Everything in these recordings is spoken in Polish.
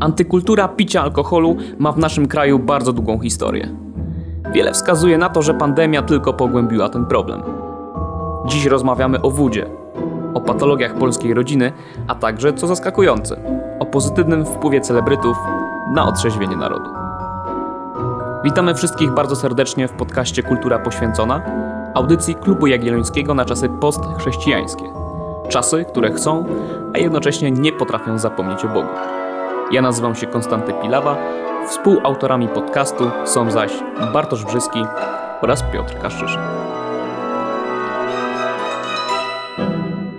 Antykultura picia alkoholu ma w naszym kraju bardzo długą historię. Wiele wskazuje na to, że pandemia tylko pogłębiła ten problem. Dziś rozmawiamy o wódzie, o patologiach polskiej rodziny, a także, co zaskakujące, o pozytywnym wpływie celebrytów na otrzeźwienie narodu. Witamy wszystkich bardzo serdecznie w podcaście Kultura Poświęcona, audycji Klubu Jagiellońskiego na czasy postchrześcijańskie. Czasy, które chcą, a jednocześnie nie potrafią zapomnieć o Bogu. Ja nazywam się Konstanty Pilawa, współautorami podcastu są zaś Bartosz Brzyski oraz Piotr Kaszczyszyn.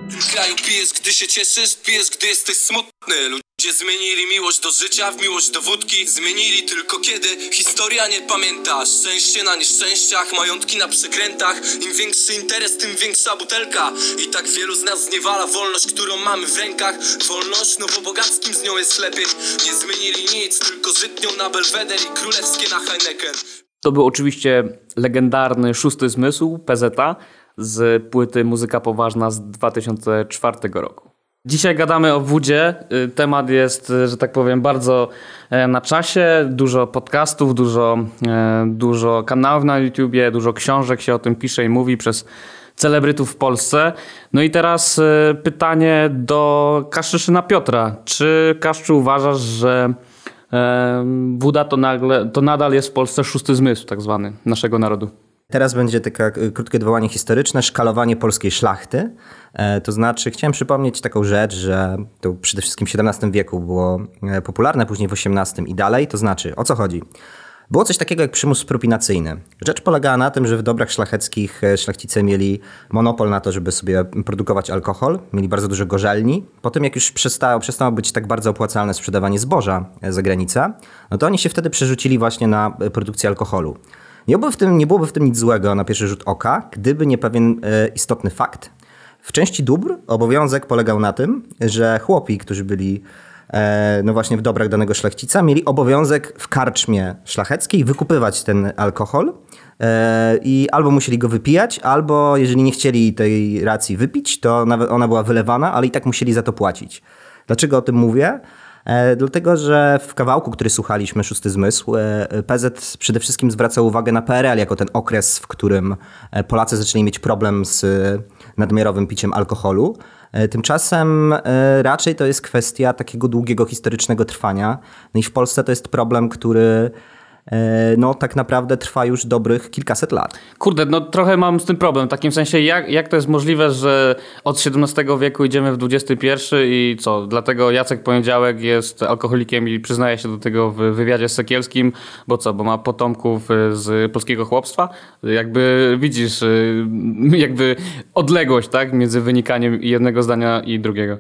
W kraju gdy się cieszysz, gdy jesteś smutny. Ludzie zmienili miłość do życia w miłość do wódki. Zmienili tylko kiedy historia nie pamięta. Szczęście na nieszczęściach, majątki na przekrętach. Im większy interes, tym większa butelka. I tak wielu z nas zniewala wolność, którą mamy w rękach. Wolność, no bo bogackim z nią jest lepiej. Nie zmienili nic, tylko żytnią na Belweder i królewskie na Heineken. To był oczywiście legendarny szósty zmysł PZ z płyty Muzyka Poważna z 2004 roku. Dzisiaj gadamy o wódzie. Y, Temat jest, y, że tak powiem, bardzo e, na czasie. Dużo podcastów, dużo, e, dużo kanałów na YouTubie, dużo książek się o tym pisze i mówi przez celebrytów w Polsce. No i teraz e, pytanie do Kaszczyszyna Piotra. Czy Kaszczu uważasz, że woda to, nagle, to nadal jest w Polsce szósty zmysł tak zwany naszego narodu? Teraz będzie takie krótkie odwołanie historyczne, szkalowanie polskiej szlachty. E, To znaczy, chciałem przypomnieć taką rzecz, że to przede wszystkim w XVII wieku było e, popularne, później w XVIII i dalej. To znaczy, o co chodzi? Było coś takiego jak przymus propinacyjny. Rzecz polegała na tym, że w dobrach szlacheckich e, szlachcice mieli monopol na to, żeby sobie produkować alkohol. Mieli bardzo dużo gorzelni. Potem jak już przestało, przestało być tak bardzo opłacalne sprzedawanie zboża za granicę, no to oni się wtedy przerzucili właśnie na produkcję alkoholu. Nie byłoby, w tym, nie byłoby w tym nic złego na pierwszy rzut oka, gdyby nie pewien e, istotny fakt. W części dóbr obowiązek polegał na tym, że chłopi, którzy byli e, no właśnie w dobrach danego szlachcica, mieli obowiązek w karczmie szlacheckiej wykupywać ten alkohol e, i albo musieli go wypijać, albo jeżeli nie chcieli tej racji wypić, to ona była wylewana, ale i tak musieli za to płacić. Dlaczego o tym mówię? E, Dlatego, że w kawałku, który słuchaliśmy, Szósty Zmysł, e, PZ przede wszystkim zwracał uwagę na PRL jako ten okres, w którym e, Polacy zaczęli mieć problem z nadmiarowym piciem alkoholu. Tymczasem raczej to jest kwestia takiego długiego historycznego trwania. No i w Polsce to jest problem, który no, tak naprawdę trwa już dobrych kilkaset lat. Kurde, no trochę mam z tym problem. W takim sensie, jak, jak to jest możliwe, że od XVII wieku idziemy w XXI i co? Dlatego Jacek Poniedziałek jest alkoholikiem i przyznaje się do tego w wywiadzie z Sekielskim, bo co? Bo ma potomków y, z polskiego chłopstwa? Jakby widzisz, y, jakby odległość, tak? Między wynikaniem jednego zdania i drugiego.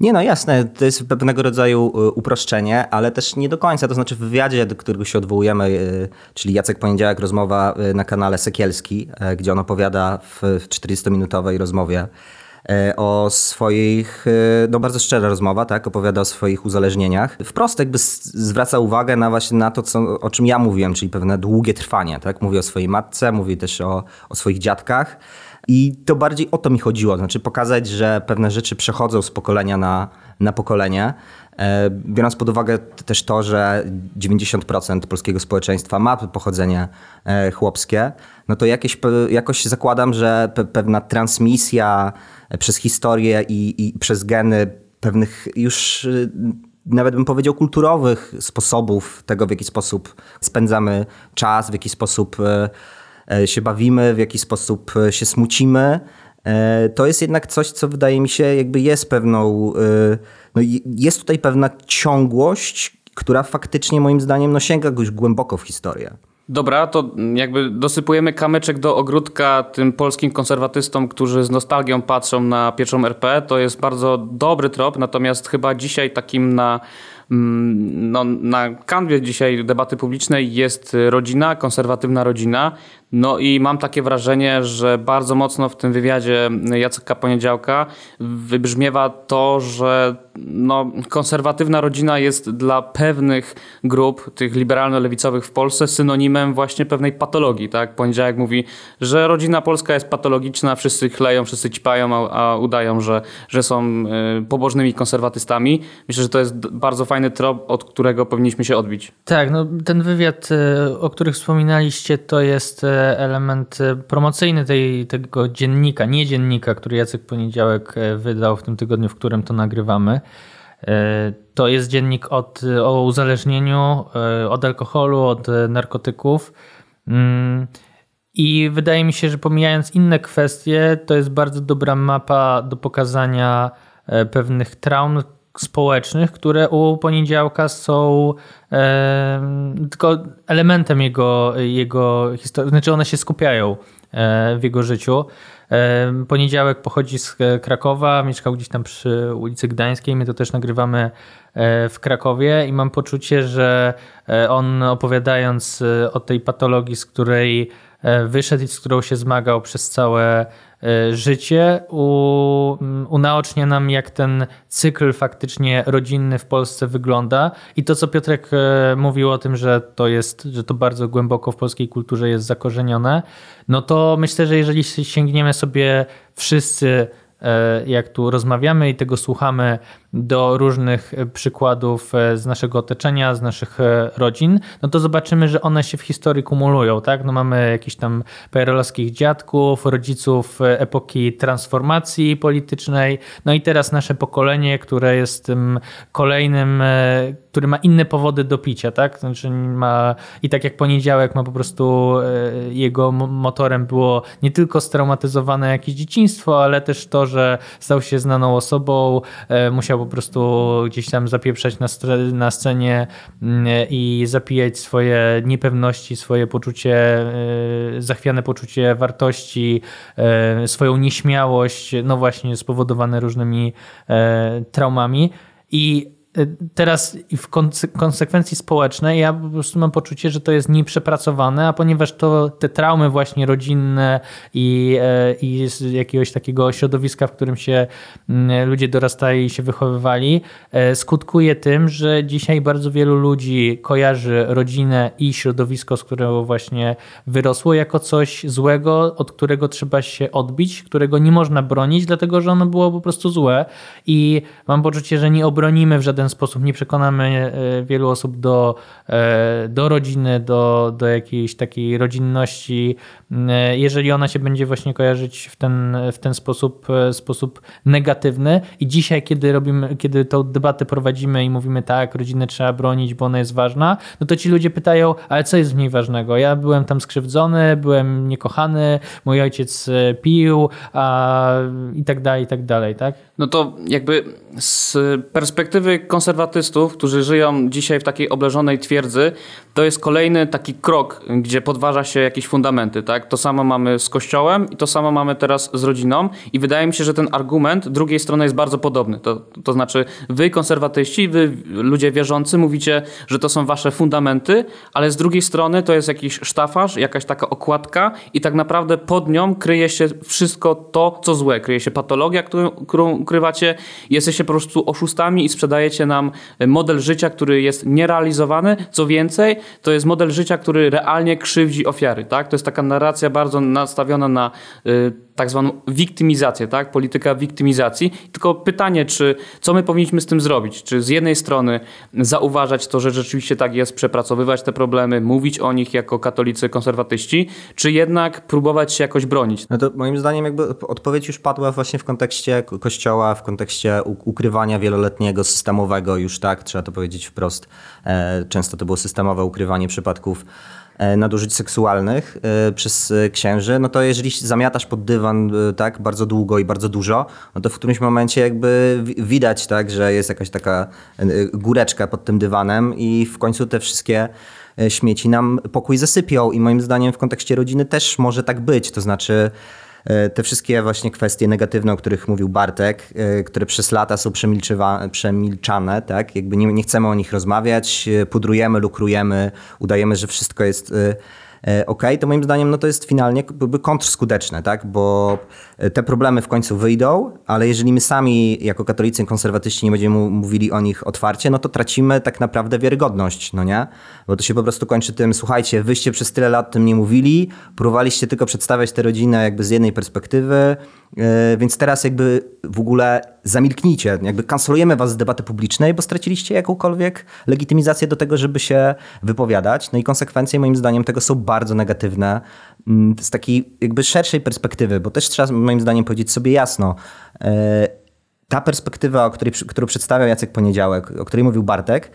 Nie no, jasne, to jest pewnego rodzaju y, uproszczenie, ale też nie do końca. To znaczy w wywiadzie, do którego się odwołujemy, y, czyli Jacek Poniedziałek, rozmowa y, na kanale Sekielski, gdzie on opowiada w w 40-minutowej rozmowie o swoich, no bardzo szczera rozmowa, tak, opowiada o swoich uzależnieniach. Wprost jakby zwraca uwagę na właśnie na to, co, o czym ja mówiłem, czyli pewne długie trwanie, tak. Mówi o swojej matce, mówi też o, o swoich dziadkach. I to bardziej o to mi chodziło, znaczy pokazać, że pewne rzeczy przechodzą z pokolenia na, na pokolenie. E, Biorąc pod uwagę też to, że 90% polskiego społeczeństwa ma pochodzenie e, chłopskie, no to jakieś, jakoś zakładam, że pe- pewna transmisja e, przez historię i, i przez geny pewnych już nawet bym powiedział kulturowych sposobów tego, w jaki sposób spędzamy czas, w jaki sposób się bawimy, w jaki sposób e, się smucimy. E, To jest jednak coś, co wydaje mi się jakby jest pewną, e, no jest tutaj pewna ciągłość, która faktycznie moim zdaniem no sięga już głęboko w historię. Dobra, to jakby dosypujemy kamyczek do ogródka tym polskim konserwatystom, którzy z nostalgią patrzą na pierwszą RP. To jest bardzo dobry trop, natomiast chyba dzisiaj takim na, no, na kanwie dzisiaj debaty publicznej jest rodzina, konserwatywna rodzina. No i mam takie wrażenie, że bardzo mocno w tym wywiadzie Jaceka Poniedziałka wybrzmiewa to, że no, konserwatywna rodzina jest dla pewnych grup, tych liberalno-lewicowych w Polsce, synonimem właśnie pewnej patologii. Tak? Poniedziałek mówi, że rodzina polska jest patologiczna, wszyscy chleją, wszyscy ćpają, a, a udają, że, że są y, pobożnymi konserwatystami. Myślę, że to jest bardzo fajny trop, od którego powinniśmy się odbić. Tak, no, ten wywiad, e, o których wspominaliście, to jest e, element promocyjny tej, tego dziennika, nie dziennika, który Jacek Poniedziałek wydał w tym tygodniu, w którym to nagrywamy. To jest dziennik od, o uzależnieniu, od alkoholu, od narkotyków. Mm, I wydaje mi się, że pomijając inne kwestie, to jest bardzo dobra mapa do pokazania pewnych traum, społecznych, które u poniedziałka są e, tylko elementem jego, jego historii, znaczy one się skupiają e, w jego życiu. E, poniedziałek pochodzi z Krakowa, mieszkał gdzieś tam przy ulicy Gdańskiej, my to też nagrywamy e, w Krakowie i mam poczucie, że e, on opowiadając e, o tej patologii, z której wyszedł i z którą się zmagał przez całe E, życie, u, mm, unaocznia nam, jak ten cykl faktycznie rodzinny w Polsce wygląda. I to, co Piotrek e, mówił o tym, że to jest, że to bardzo głęboko w polskiej kulturze jest zakorzenione, no to myślę, że jeżeli sięgniemy sobie wszyscy E, jak tu rozmawiamy i tego słuchamy do różnych przykładów e, z naszego otoczenia, z naszych e, rodzin, no to zobaczymy, że one się w historii kumulują, tak? No mamy jakiś tam perelowskich dziadków, rodziców epoki transformacji politycznej, no i teraz nasze pokolenie, które jest tym kolejnym, który ma inne powody do picia, tak? Znaczy ma, i tak jak poniedziałek ma po prostu jego motorem było nie tylko straumatyzowane jakieś dzieciństwo, ale też to, że stał się znaną osobą, e, po prostu gdzieś tam zapieprzać na, na scenie mm, i zapijać swoje niepewności, swoje poczucie, e, zachwiane poczucie wartości, e, swoją nieśmiałość, no właśnie spowodowane różnymi traumami. I teraz w konsekwencji społecznej ja po prostu mam poczucie, że to jest nieprzepracowane, a ponieważ to te traumy właśnie rodzinne i, e, i z jakiegoś takiego środowiska, w którym się mm, ludzie dorastali i się wychowywali, e, skutkuje tym, że dzisiaj bardzo wielu ludzi kojarzy rodzinę i środowisko, z którego właśnie wyrosło, jako coś złego, od którego trzeba się odbić, którego nie można bronić, dlatego że ono było po prostu złe. I mam poczucie, że nie obronimy w żaden żaden sposób nie przekonamy e, wielu osób do, e, do rodziny, do, do jakiejś takiej rodzinności, e, jeżeli ona się będzie właśnie kojarzyć w ten, w ten sposób, sposób negatywny. I dzisiaj, kiedy robimy, kiedy tą debatę prowadzimy i mówimy tak, rodzinę trzeba bronić, bo ona jest ważna, no to ci ludzie pytają, ale co jest w niej ważnego? Ja byłem tam skrzywdzony, byłem niekochany, mój ojciec pił, a i tak dalej, i tak dalej, tak? No to jakby z perspektywy konserwatystów, którzy żyją dzisiaj w takiej obleżonej twierdzy, to jest kolejny taki krok, gdzie podważa się jakieś fundamenty. Tak? To samo mamy z Kościołem i to samo mamy teraz z rodziną i wydaje mi się, że ten argument drugiej strony jest bardzo podobny. To, to znaczy wy konserwatyści, wy ludzie wierzący mówicie, że to są wasze fundamenty, ale z drugiej strony to jest jakiś sztafaż, jakaś taka okładka i tak naprawdę pod nią kryje się wszystko to, co złe. Kryje się patologia, którą, którą ukrywacie, jesteście po prostu oszustami i sprzedajecie nam model życia, który jest nierealizowany. Co więcej, to jest model życia, który realnie krzywdzi ofiary. Tak? To jest taka narracja bardzo nastawiona na y, tak zwaną wiktymizację, tak? polityka wiktymizacji. Tylko pytanie, czy co my powinniśmy z tym zrobić? Czy z jednej strony zauważać to, że rzeczywiście tak jest, przepracowywać te problemy, mówić o nich jako katolicy konserwatyści, czy jednak próbować się jakoś bronić? No to moim zdaniem jakby odpowiedź już padła właśnie w kontekście kościoła, w kontekście ukrywania wieloletniego, systemowego już tak, trzeba to powiedzieć wprost. E, często to było systemowe ukrywanie przypadków nadużyć seksualnych e, przez e, księży, no to jeżeli zamiatasz pod dywan tak bardzo długo i bardzo dużo, no to w którymś momencie jakby widać tak, że jest jakaś taka góreczka pod tym dywanem i w końcu te wszystkie śmieci nam pokój zasypią i moim zdaniem w kontekście rodziny też może tak być, to znaczy E, te wszystkie właśnie kwestie negatywne, o których mówił Bartek, e, które przez lata są przemilczane, tak? Jakby nie, nie chcemy o nich rozmawiać, e, pudrujemy, lukrujemy, udajemy, że wszystko jest e, ok, to moim zdaniem no to jest finalnie kontrskuteczne, tak? bo e, te problemy w końcu wyjdą, ale jeżeli my sami jako katolicy konserwatyści nie będziemy mówili o nich otwarcie, no to tracimy tak naprawdę wiarygodność, no nie? Bo to się po prostu kończy tym, słuchajcie, wyście przez tyle lat tym nie mówili, próbowaliście tylko przedstawiać tę rodzinę jakby z jednej perspektywy, E, więc teraz jakby w ogóle zamilknijcie, jakby kancelujemy was z debaty publicznej, bo straciliście jakąkolwiek legitymizację do tego, żeby się wypowiadać. No i konsekwencje moim zdaniem tego są bardzo negatywne z takiej jakby szerszej perspektywy, bo też trzeba moim zdaniem powiedzieć sobie jasno, e, ta perspektywa, o której, którą przedstawiał Jacek Poniedziałek, o której mówił Bartek,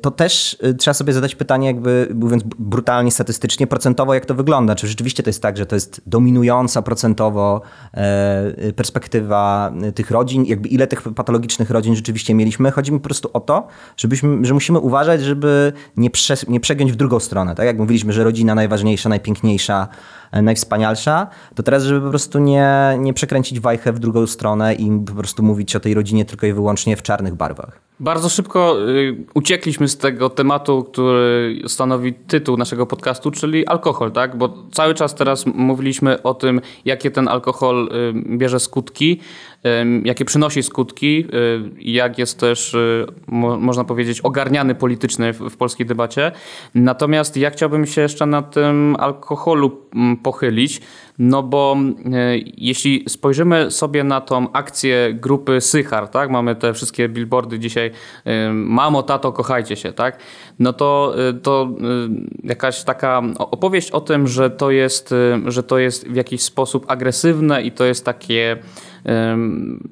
to też e, trzeba sobie zadać pytanie, jakby mówiąc brutalnie statystycznie, procentowo jak to wygląda. Czy rzeczywiście to jest tak, że to jest dominująca procentowo e, perspektywa tych rodzin, jakby ile tych patologicznych rodzin rzeczywiście mieliśmy. Chodzi mi po prostu o to, żebyśmy, że musimy uważać, żeby nie, prze, nie przegiąć w drugą stronę. Tak jak mówiliśmy, że rodzina najważniejsza, najpiękniejsza, najwspanialsza, to teraz, żeby po prostu nie, nie przekręcić wajchę w drugą stronę i po prostu mówić o tej rodzinie tylko i wyłącznie w czarnych barwach. Bardzo szybko y, uciekliśmy z tego tematu, który stanowi tytuł naszego podcastu, czyli alkohol, tak? Bo cały czas teraz mówiliśmy o tym, jakie ten alkohol y, bierze skutki, jakie przynosi skutki, y, jak jest też, y, można powiedzieć, ogarniany politycznie w, polskiej debacie. Natomiast ja chciałbym się jeszcze na tym alkoholu pochylić, no bo y, jeśli spojrzymy sobie na tą akcję grupy Sychar, tak, mamy te wszystkie billboardy dzisiaj, mamo, tato, kochajcie się, tak, no to, to jakaś taka opowieść o tym, że to jest, że to jest w jakiś sposób agresywne i to jest takie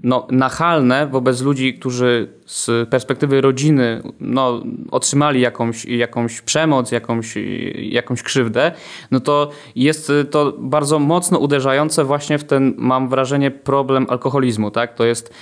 no, nachalne wobec ludzi, którzy z perspektywy rodziny no, otrzymali jakąś, jakąś przemoc, jakąś, jakąś krzywdę, no to jest to bardzo mocno uderzające właśnie w ten, mam wrażenie, problem alkoholizmu. Tak? To jest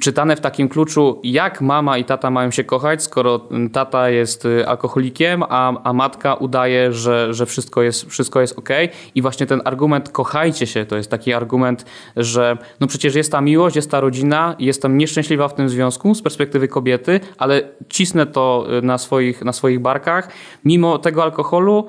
czytane w takim kluczu, jak mama i tata mają się kochać, skoro tata jest y, alkoholikiem, a, a matka udaje, że, że wszystko, jest, wszystko jest ok. I właśnie ten argument kochajcie się, to jest taki argument, że no przecież jest ta miłość, jest ta rodzina, jestem nieszczęśliwa w tym związku z perspektywy kobiety, ale cisnę to y, na swoich, na swoich barkach, mimo tego alkoholu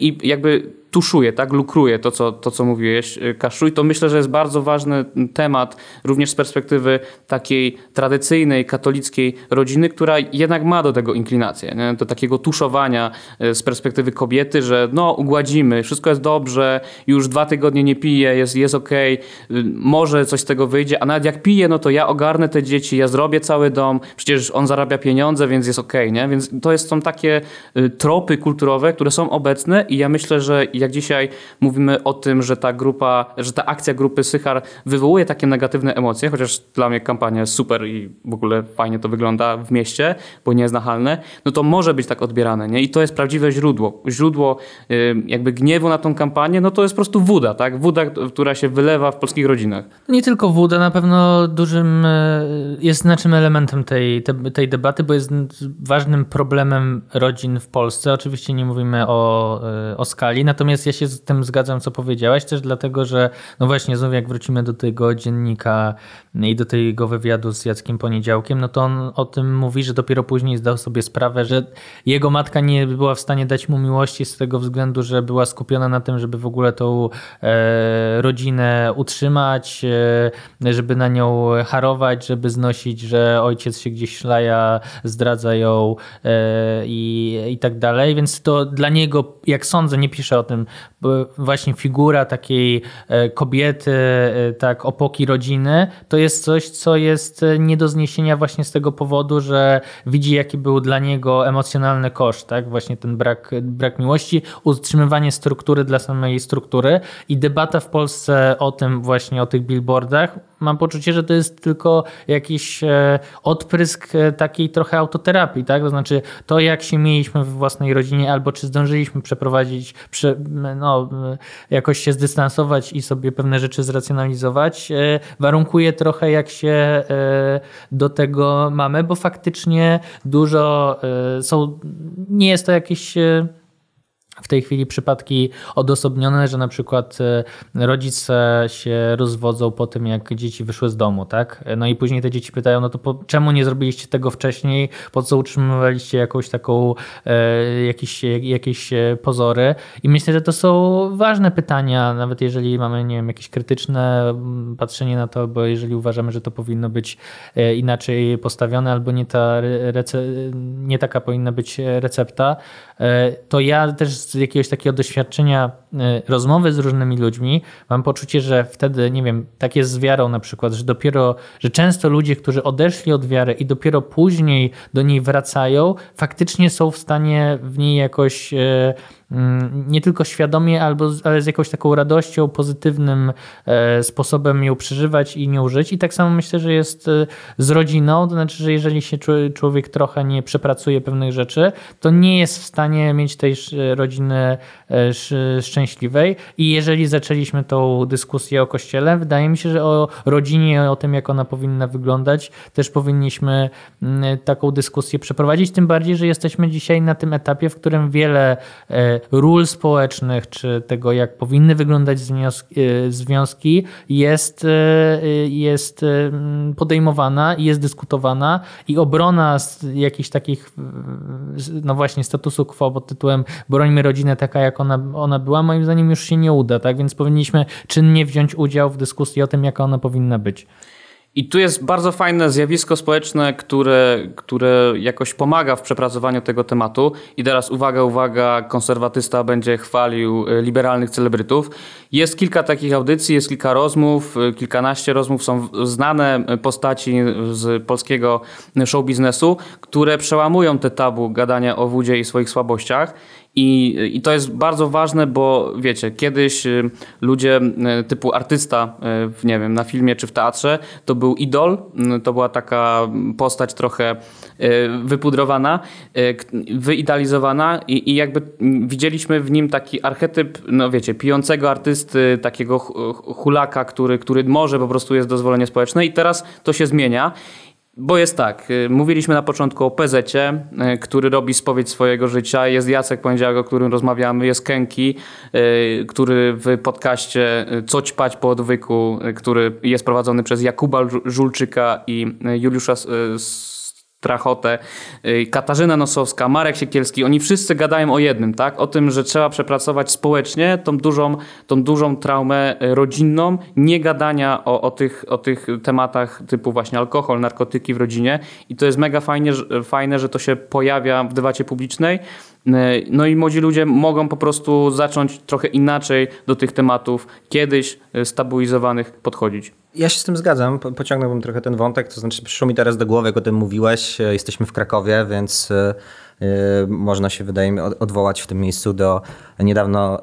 i jakby tuszuje, tak, lukruje to co, to, co mówiłeś, y, Kaszuj, to myślę, że jest bardzo ważny temat również z perspektywy takiej tradycyjnej, katolickiej rodziny, która jednak ma do tego inklinację, nie? do takiego tuszowania y, z perspektywy kobiety, że no ugładzimy, wszystko jest dobrze, już dwa tygodnie nie pije, jest, jest okej, okay, może coś z tego wyjdzie, a nawet jak pije, no to ja ogarnę te dzieci, ja zrobię cały dom, przecież on zarabia pieniądze, więc jest okej, okay, nie? Więc to jest, są takie y, tropy kulturowe, które są obecne i ja myślę, że jak dzisiaj mówimy o tym, że ta grupa, że ta akcja grupy Sychar wywołuje takie negatywne emocje, chociaż dla mnie kampania jest super i w ogóle fajnie to wygląda w mieście, bo nie jest nachalne, no to może być tak odbierane, nie? I to jest prawdziwe źródło. Źródło jakby gniewu na tą kampanię, no to jest po prostu woda, tak? Woda, która się wylewa w polskich rodzinach. Nie tylko woda, na pewno dużym e, jest znacznym elementem tej, tej debaty, bo jest ważnym problemem rodzin w Polsce. Oczywiście nie mówimy o, e, o skali, natomiast ja się z tym zgadzam, co powiedziałaś, też dlatego, że no właśnie, znowu jak wrócimy do tego dziennika i do tego wywiadu z Jackiem Poniedziałkiem, no to on o tym mówi, że dopiero później zdał sobie sprawę, że jego matka nie była w stanie dać mu miłości z tego względu, że była skupiona na tym, żeby w ogóle tą e, rodzinę utrzymać, e, żeby na nią harować, żeby znosić, że ojciec się gdzieś szlaja, zdradza ją e, i, i tak dalej. Więc to dla niego, jak sądzę, nie pisze o tym właśnie figura takiej e, kobiety, e, tak opoki rodziny, to jest coś, co jest e, nie do zniesienia właśnie z tego powodu, że widzi jaki był dla niego emocjonalny koszt, tak? Właśnie ten brak, brak miłości, utrzymywanie struktury dla samej struktury i debata w Polsce o tym właśnie, o tych billboardach mam poczucie, że to jest tylko jakiś e, odprysk e, takiej trochę autoterapii, tak? To znaczy to, jak się mieliśmy w własnej rodzinie, albo czy zdążyliśmy przeprowadzić, prze, no, jakoś się zdystansować i sobie pewne rzeczy zracjonalizować, e, warunkuje trochę, jak się do tego mamy, bo faktycznie dużo są, nie jest to jakieś w tej chwili przypadki odosobnione, że na przykład e, rodzice się rozwodzą po tym, jak dzieci wyszły z domu, tak? No i później te dzieci pytają, no to po, czemu nie zrobiliście tego wcześniej? Po co utrzymywaliście jakąś taką, e, jakieś, jakieś e, pozory? I myślę, że to są ważne pytania, nawet jeżeli mamy, nie wiem, jakieś krytyczne mm, patrzenie na to, bo jeżeli uważamy, że to powinno być e, inaczej postawione, albo nie, ta rece- nie taka powinna być recepta, to ja też z jakiegoś takiego doświadczenia y, rozmowy z różnymi ludźmi, mam poczucie, że wtedy, nie wiem, tak jest z wiarą na przykład, że dopiero, że często ludzie, którzy odeszli od wiary i dopiero później do niej wracają, faktycznie są w stanie w niej jakoś Mm, nie tylko świadomie, albo, ale z jakąś taką radością, pozytywnym e, sposobem ją przeżywać i nią żyć. I tak samo myślę, że jest e, z rodziną, to znaczy, że jeżeli się człowiek trochę nie przepracuje pewnych rzeczy, to nie jest w stanie mieć tej rodziny e, szczęśliwej. I jeżeli zaczęliśmy tą dyskusję o kościele, wydaje mi się, że o rodzinie, o tym, jak ona powinna wyglądać, też powinniśmy mm, taką dyskusję przeprowadzić. Tym bardziej, że jesteśmy dzisiaj na tym etapie, w którym wiele ról społecznych, czy tego, jak powinny wyglądać e, związki, jest, e, jest e, podejmowana i jest dyskutowana i obrona z jakichś takich, no właśnie, statusu quo pod tytułem brońmy rodzinę taka, jak ona, ona była, moim zdaniem już się nie uda, tak? Więc powinniśmy czynnie wziąć udział w dyskusji o tym, jaka ona powinna być. I tu jest bardzo fajne zjawisko społeczne, które, które jakoś pomaga w przepracowaniu tego tematu. I teraz uwaga, uwaga, konserwatysta będzie chwalił e, liberalnych celebrytów. Jest kilka takich audycji, jest kilka rozmów, e, kilkanaście rozmów, są znane postaci z polskiego show biznesu, które przełamują te tabu gadania o wódzie i swoich słabościach. I, I to jest bardzo ważne, bo wiecie, kiedyś y, ludzie y, typu artysta, y, w, nie wiem, na filmie czy w teatrze, to był idol, to była taka postać trochę wypudrowana, wyidealizowana i, i jakby widzieliśmy w nim taki archetyp, no wiecie, pijącego artysty, takiego hulaka, który, który może po prostu jest dozwolenie społeczne. I teraz to się zmienia bo jest tak, y, mówiliśmy na początku o PZ, y, który robi spowiedź swojego życia. Jest Jacek Poniedziałek, o którym rozmawiamy. Jest Kenki, y, który w podcaście Co ćpać po odwyku, który jest prowadzony przez Jakuba Żulczyka i Juliusza Trachotę, y, Katarzyna Nosowska, Marek Siekielski, oni wszyscy gadają o jednym, tak? O tym, że trzeba przepracować społecznie tą dużą, tą dużą traumę y, rodzinną, nie gadania o, o, tych, o tych tematach typu właśnie alkohol, narkotyki w rodzinie i to jest mega fajnie, fajne, że to się pojawia w debacie publicznej. Y, no i młodzi ludzie mogą po prostu zacząć trochę inaczej do tych tematów kiedyś stabilizowanych podchodzić. Ja się z tym zgadzam. Pociągnąłbym trochę ten wątek. To znaczy, przyszło mi teraz do głowy, jak o tym mówiłeś. E, jesteśmy w Krakowie, więc e, e, można się, wydaje mi, odwołać w tym miejscu do niedawno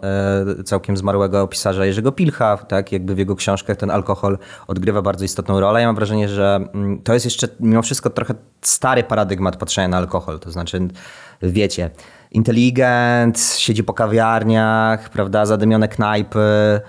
całkiem zmarłego pisarza Jerzego Pilcha. Tak? Jakby w jego książkach ten alkohol odgrywa bardzo istotną rolę. Ja mam wrażenie, że mm, to jest jeszcze mimo wszystko trochę stary paradygmat patrzenia na alkohol. To znaczy, wiecie, inteligent, siedzi po kawiarniach, prawda, zadymione knajpy,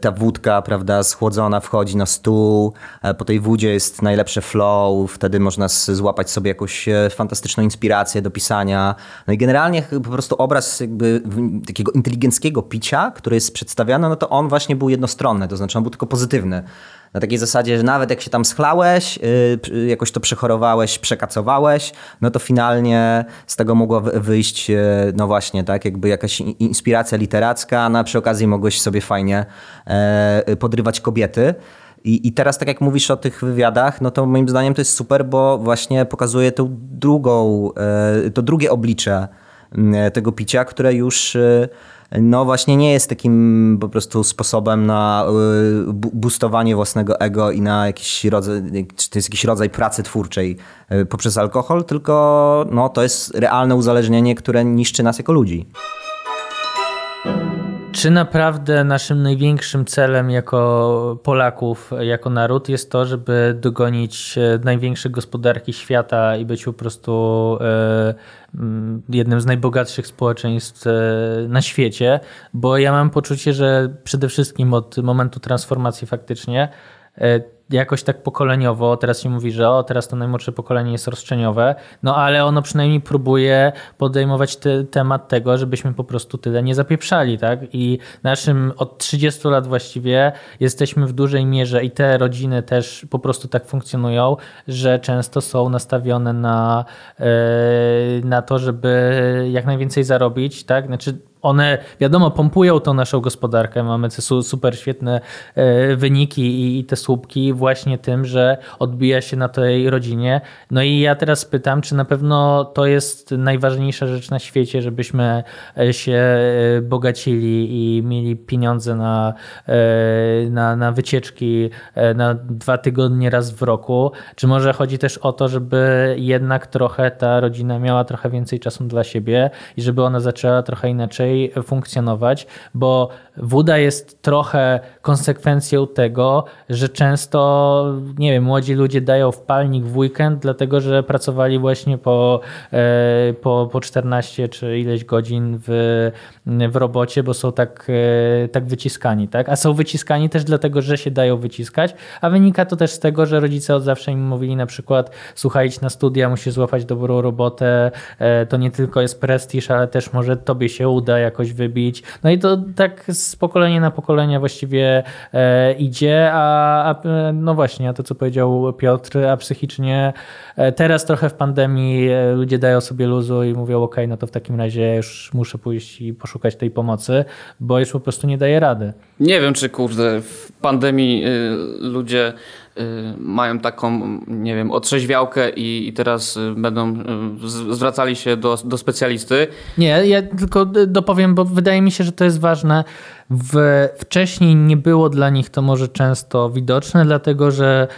ta wódka, prawda, schłodzona wchodzi na stół, e, po tej wódzie jest najlepsze flow, wtedy można złapać sobie jakąś e, fantastyczną inspirację do pisania. No i generalnie po prostu obraz jakby takiego inteligenckiego picia, który jest przedstawiany, no to on właśnie był jednostronny, to znaczy on był tylko pozytywny na takiej zasadzie, że nawet jak się tam schlałeś, y, jakoś to przechorowałeś, przekacowałeś, no to finalnie z tego mogła wyjść, y, no właśnie, tak, jakby jakaś inspiracja literacka, no a przy okazji mogłeś sobie fajnie e, podrywać kobiety. I, I teraz, tak jak mówisz o tych wywiadach, no to moim zdaniem to jest super, bo właśnie pokazuje tą drugą, e, to drugie oblicze tego picia, które już no właśnie nie jest takim po prostu sposobem na y, boostowanie własnego ego i na jakiś rodzaj, czy to jest jakiś rodzaj pracy twórczej y, poprzez alkohol, tylko no, to jest realne uzależnienie, które niszczy nas jako ludzi. Czy naprawdę naszym największym celem jako Polaków, jako naród jest to, żeby dogonić e, największe gospodarki świata i być po prostu e, jednym z najbogatszych społeczeństw e, na świecie? Bo ja mam poczucie, że przede wszystkim od momentu transformacji faktycznie jakoś tak pokoleniowo, teraz się mówi, że o, teraz to najmłodsze pokolenie jest roszczeniowe, no ale ono przynajmniej próbuje podejmować te, temat tego, żebyśmy po prostu tyle nie zapieprzali, tak? I naszym od 30 lat właściwie jesteśmy w dużej mierze i te rodziny też po prostu tak funkcjonują, że często są nastawione na, e, na to, żeby jak najwięcej zarobić, tak? Znaczy one, wiadomo, pompują tą naszą gospodarkę. Mamy super świetne e, wyniki i te słupki właśnie tym, że odbija się na tej rodzinie. No i ja teraz pytam, czy na pewno to jest najważniejsza rzecz na świecie, żebyśmy e, się e, bogacili i mieli pieniądze na, na, na wycieczki na dwa tygodnie raz w roku. Czy może chodzi też o to, żeby jednak trochę ta rodzina miała trochę więcej czasu dla siebie i żeby ona zaczęła trochę inaczej funkcjonować, bo woda jest trochę konsekwencją tego, że często, nie wiem, młodzi ludzie dają wpalnik w weekend, dlatego że pracowali właśnie po, e, po, po 14 czy ileś godzin w, w robocie, bo są tak, e, tak wyciskani, tak? A są wyciskani też dlatego, że się dają wyciskać, a wynika to też z tego, że rodzice od zawsze im mówili na przykład słuchaj, idź na studia, musisz złapać dobrą robotę, e, to nie tylko jest prestiż, ale też może tobie się uda jakoś wybić. No i to tak z pokolenia na pokolenie właściwie idzie, a, a, no właśnie, a to co powiedział Piotr, a psychicznie e, teraz trochę w pandemii e, ludzie dają sobie luzu i mówią, ok, no to w takim razie już muszę pójść i poszukać tej pomocy, bo już po prostu nie daje rady. Nie wiem, czy kurde, w pandemii y, ludzie mają taką, nie wiem, otrzeźwiałkę i, i teraz y, będą zwracali się do, do specjalisty. Nie, ja tylko dopowiem, bo wydaje mi się, że to jest ważne. W, wcześniej nie było dla nich to może często widoczne, dlatego że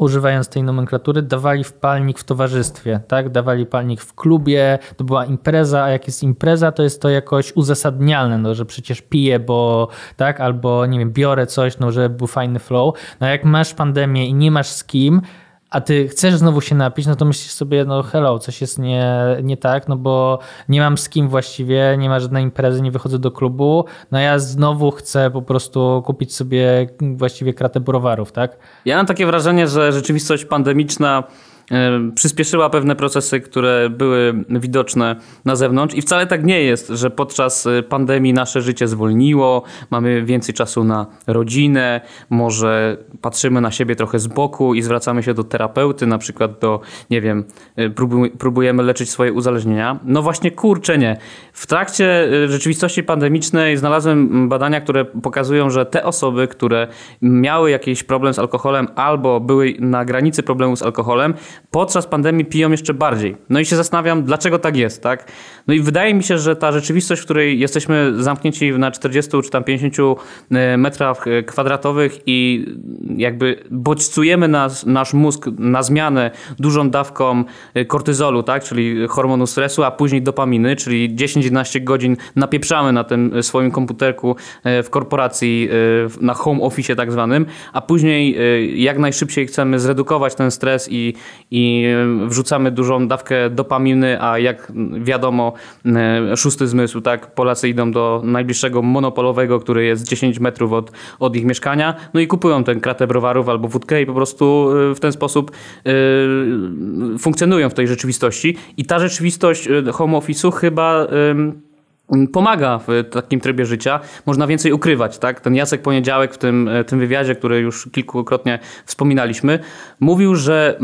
używając tej nomenklatury, dawali wpalnik w towarzystwie, tak? Dawali palnik w klubie, to była impreza, a jak jest impreza, to jest to jakoś uzasadnialne, no, że przecież piję, bo tak, albo nie wiem, biorę coś, no, żeby był fajny flow. No jak masz pandemię i nie masz z kim, a ty chcesz znowu się napić, no to myślisz sobie, no hello, coś jest nie, nie tak, no bo nie mam z kim właściwie, nie ma żadnej imprezy, nie wychodzę do klubu, no ja znowu chcę po prostu kupić sobie właściwie kratę browarów, tak? Ja mam takie wrażenie, że rzeczywistość pandemiczna przyspieszyła pewne procesy, które były widoczne na zewnątrz i wcale tak nie jest, że podczas y, pandemii nasze życie zwolniło, mamy więcej czasu na rodzinę, może patrzymy na siebie trochę z boku i zwracamy się do terapeuty, na przykład do, nie wiem, y, próbujemy leczyć swoje uzależnienia. No właśnie kurczę nie. W trakcie y, rzeczywistości pandemicznej znalazłem badania, które pokazują, że te osoby, które miały jakiś problem z alkoholem albo były na granicy problemu z alkoholem, podczas pandemii piją jeszcze bardziej. No i się zastanawiam, dlaczego tak jest, tak? No i wydaje mi się, że ta rzeczywistość, w której jesteśmy zamknięci na 40 czy tam 50 e, metrach e, kwadratowych i jakby bodźcujemy nas, nasz mózg na zmianę dużą dawką e, kortyzolu, tak? Czyli hormonu stresu, a później dopaminy, czyli 10-11 godzin napieprzamy na tym swoim komputerku w korporacji, na home office tak zwanym, a później jak najszybciej chcemy zredukować ten stres i, i wrzucamy dużą dawkę dopaminy, a jak wiadomo, e, szósty zmysł, tak, Polacy idą do najbliższego monopolowego, który jest 10 metrów od, od ich mieszkania, no i kupują tę kratę browarów albo wódkę i po prostu e, w ten sposób y, funkcjonują w tej rzeczywistości. I ta rzeczywistość home office'u chyba... Pomaga w takim trybie życia, można więcej ukrywać. Tak? Ten Jacek Poniedziałek w tym, e, tym wywiadzie, który już kilkukrotnie wspominaliśmy, mówił, że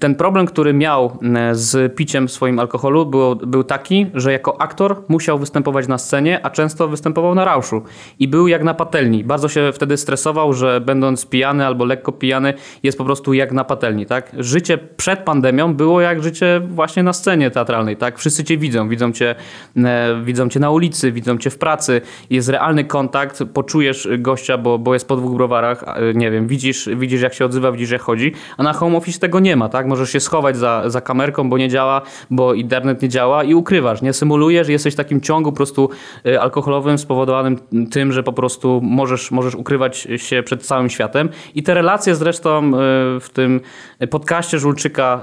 ten problem, który miał e, z piciem swoim alkoholu był, był taki, że jako aktor musiał występować na scenie, a często występował na rauszu i był jak na patelni. Bardzo się wtedy stresował, że będąc pijany albo lekko pijany jest po prostu jak na patelni. Tak? Życie przed pandemią było jak życie właśnie na scenie teatralnej. Tak? Wszyscy cię widzą, widzą cię, e, widzą cię na na ulicy, widzą cię w pracy, jest realny kontakt, poczujesz gościa, bo, bo jest po dwóch browarach, nie wiem, widzisz, widzisz jak się odzywa, widzisz jak chodzi, a na home office tego nie ma, tak? Możesz się schować za, za kamerką, bo nie działa, bo internet nie działa i ukrywasz, nie? Symulujesz, jesteś w takim ciągu po prostu y, alkoholowym spowodowanym tym, że po prostu możesz, możesz ukrywać się przed całym światem i te relacje zresztą y, w tym podcaście Żulczyka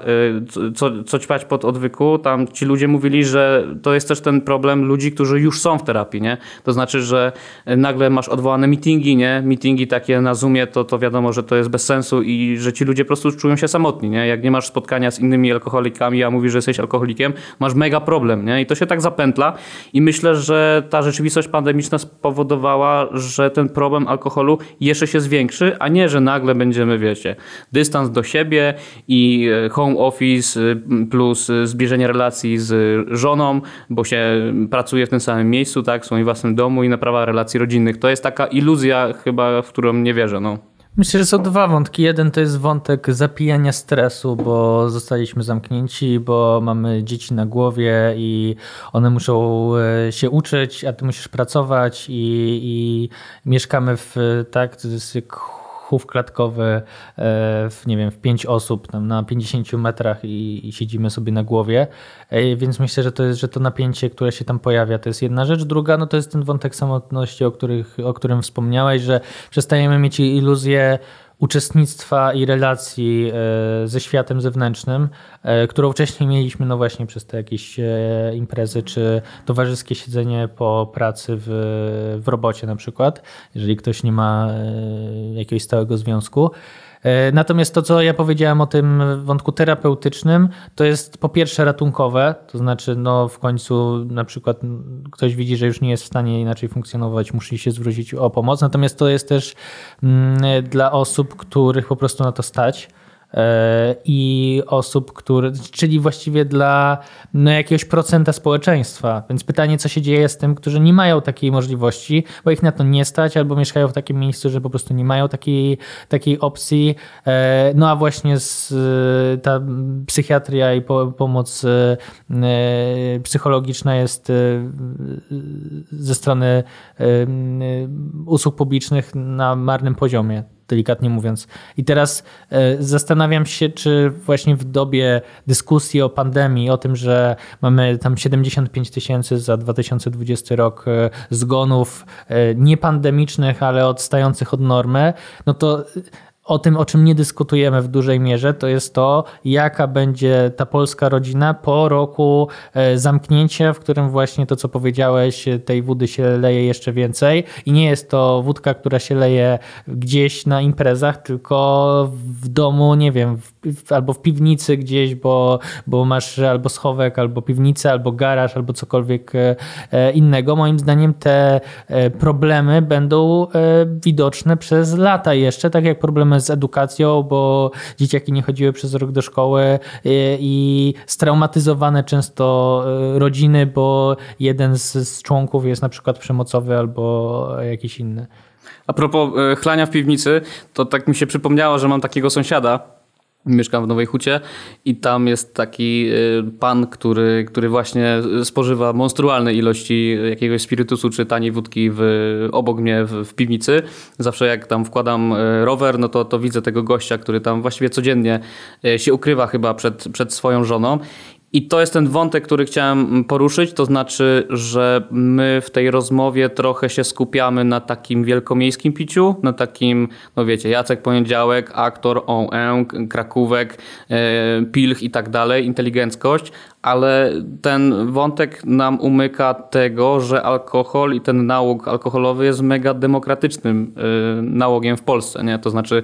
y, co, co ćpać pod odwyku, tam ci ludzie mówili, że to jest też ten problem ludzi, którzy którzy już są w terapii, nie? To znaczy, że nagle masz odwołane meetingi, nie? Meetingi takie na Zoomie, to, to wiadomo, że to jest bez sensu i że ci ludzie po prostu czują się samotni, nie? Jak nie masz spotkania z innymi alkoholikami, a mówisz, że jesteś alkoholikiem, masz mega problem, nie? I to się tak zapętla i myślę, że ta rzeczywistość pandemiczna spowodowała, że ten problem alkoholu jeszcze się zwiększy, a nie, że nagle będziemy, wiecie, dystans do siebie i e, home office y, plus y, zbliżenie relacji z żoną, bo się pracuje w tym samym miejscu, tak, w swoim własnym domu i naprawa relacji rodzinnych. To jest taka iluzja chyba, w którą nie wierzę, no. Myślę, że są dwa wątki. Jeden to jest wątek zapijania stresu, bo zostaliśmy zamknięci, bo mamy dzieci na głowie i one muszą e, się uczyć, a ty musisz pracować i, i mieszkamy w tak, to jest chów klatkowy e, w, nie wiem, w pięć osób tam na 50 metrach i, i siedzimy sobie na głowie. E, więc myślę, że to jest, że to napięcie, które się tam pojawia, to jest jedna rzecz. Druga, no to jest ten wątek samotności, o, których, o którym wspomniałeś, że przestajemy mieć iluzję uczestnictwa i relacji e, ze światem zewnętrznym, e, którą wcześniej mieliśmy no właśnie przez te jakieś e, imprezy, czy towarzyskie siedzenie po pracy w, w robocie na przykład, jeżeli ktoś nie ma jakiegoś stałego związku. E, natomiast to, co ja powiedziałem o tym wątku terapeutycznym, to jest po pierwsze ratunkowe, to znaczy no w końcu na przykład ktoś widzi, że już nie jest w stanie inaczej funkcjonować, musi się zwrócić o pomoc. Natomiast to jest też mm, dla osób, których po prostu na to stać i osób, które, czyli właściwie dla no, jakiegoś procenta społeczeństwa. Więc pytanie, co się dzieje z tym, którzy nie mają takiej możliwości, bo ich na to nie stać, albo mieszkają w takim miejscu, że po prostu nie mają takiej, takiej opcji. E, no a właśnie z, ta psychiatria i po, pomoc e, psychologiczna jest ze strony usług publicznych na marnym poziomie delikatnie mówiąc. I teraz e, zastanawiam się, czy właśnie w dobie dyskusji o pandemii, o tym, że mamy tam 75 tysięcy za 2020 rok e, zgonów e, niepandemicznych, ale odstających od normy, no to o tym, o czym nie dyskutujemy w dużej mierze, to jest to, jaka będzie ta polska rodzina po roku e, zamknięcia, w którym właśnie to, co powiedziałeś, tej wody się leje jeszcze więcej. I nie jest to wódka, która się leje gdzieś na imprezach, tylko w domu, nie wiem, w, albo w piwnicy gdzieś, bo, bo masz albo schowek, albo piwnicę, albo garaż, albo cokolwiek e, e, innego. Moim zdaniem te problemy będą widoczne przez lata jeszcze, tak jak problemy z edukacją, bo dzieciaki nie chodziły przez rok do szkoły i straumatyzowane często rodziny, bo jeden z, z członków jest na przykład przemocowy albo jakiś inny. A propos chlania w piwnicy, to tak mi się przypomniało, że mam takiego sąsiada, Mieszkam w Nowej Hucie i tam jest taki y, pan, który, który właśnie spożywa monstrualne ilości jakiegoś spirytusu czy taniej wódki w, obok mnie w, w, piwnicy. Zawsze jak tam wkładam y, rower, no to, to widzę tego gościa, który tam właściwie codziennie y, się ukrywa chyba przed, przed swoją żoną i to jest ten wątek, który chciałem poruszyć, to znaczy, że my w tej rozmowie trochę się skupiamy na takim wielkomiejskim piciu, na takim, no wiecie, Jacek Poniedziałek, aktor, OE, Krakówek, e, Pilch i tak dalej, inteligenckość, ale ten wątek nam umyka tego, że alkohol i ten nałóg alkoholowy jest mega demokratycznym e, nałogiem w Polsce, nie? To znaczy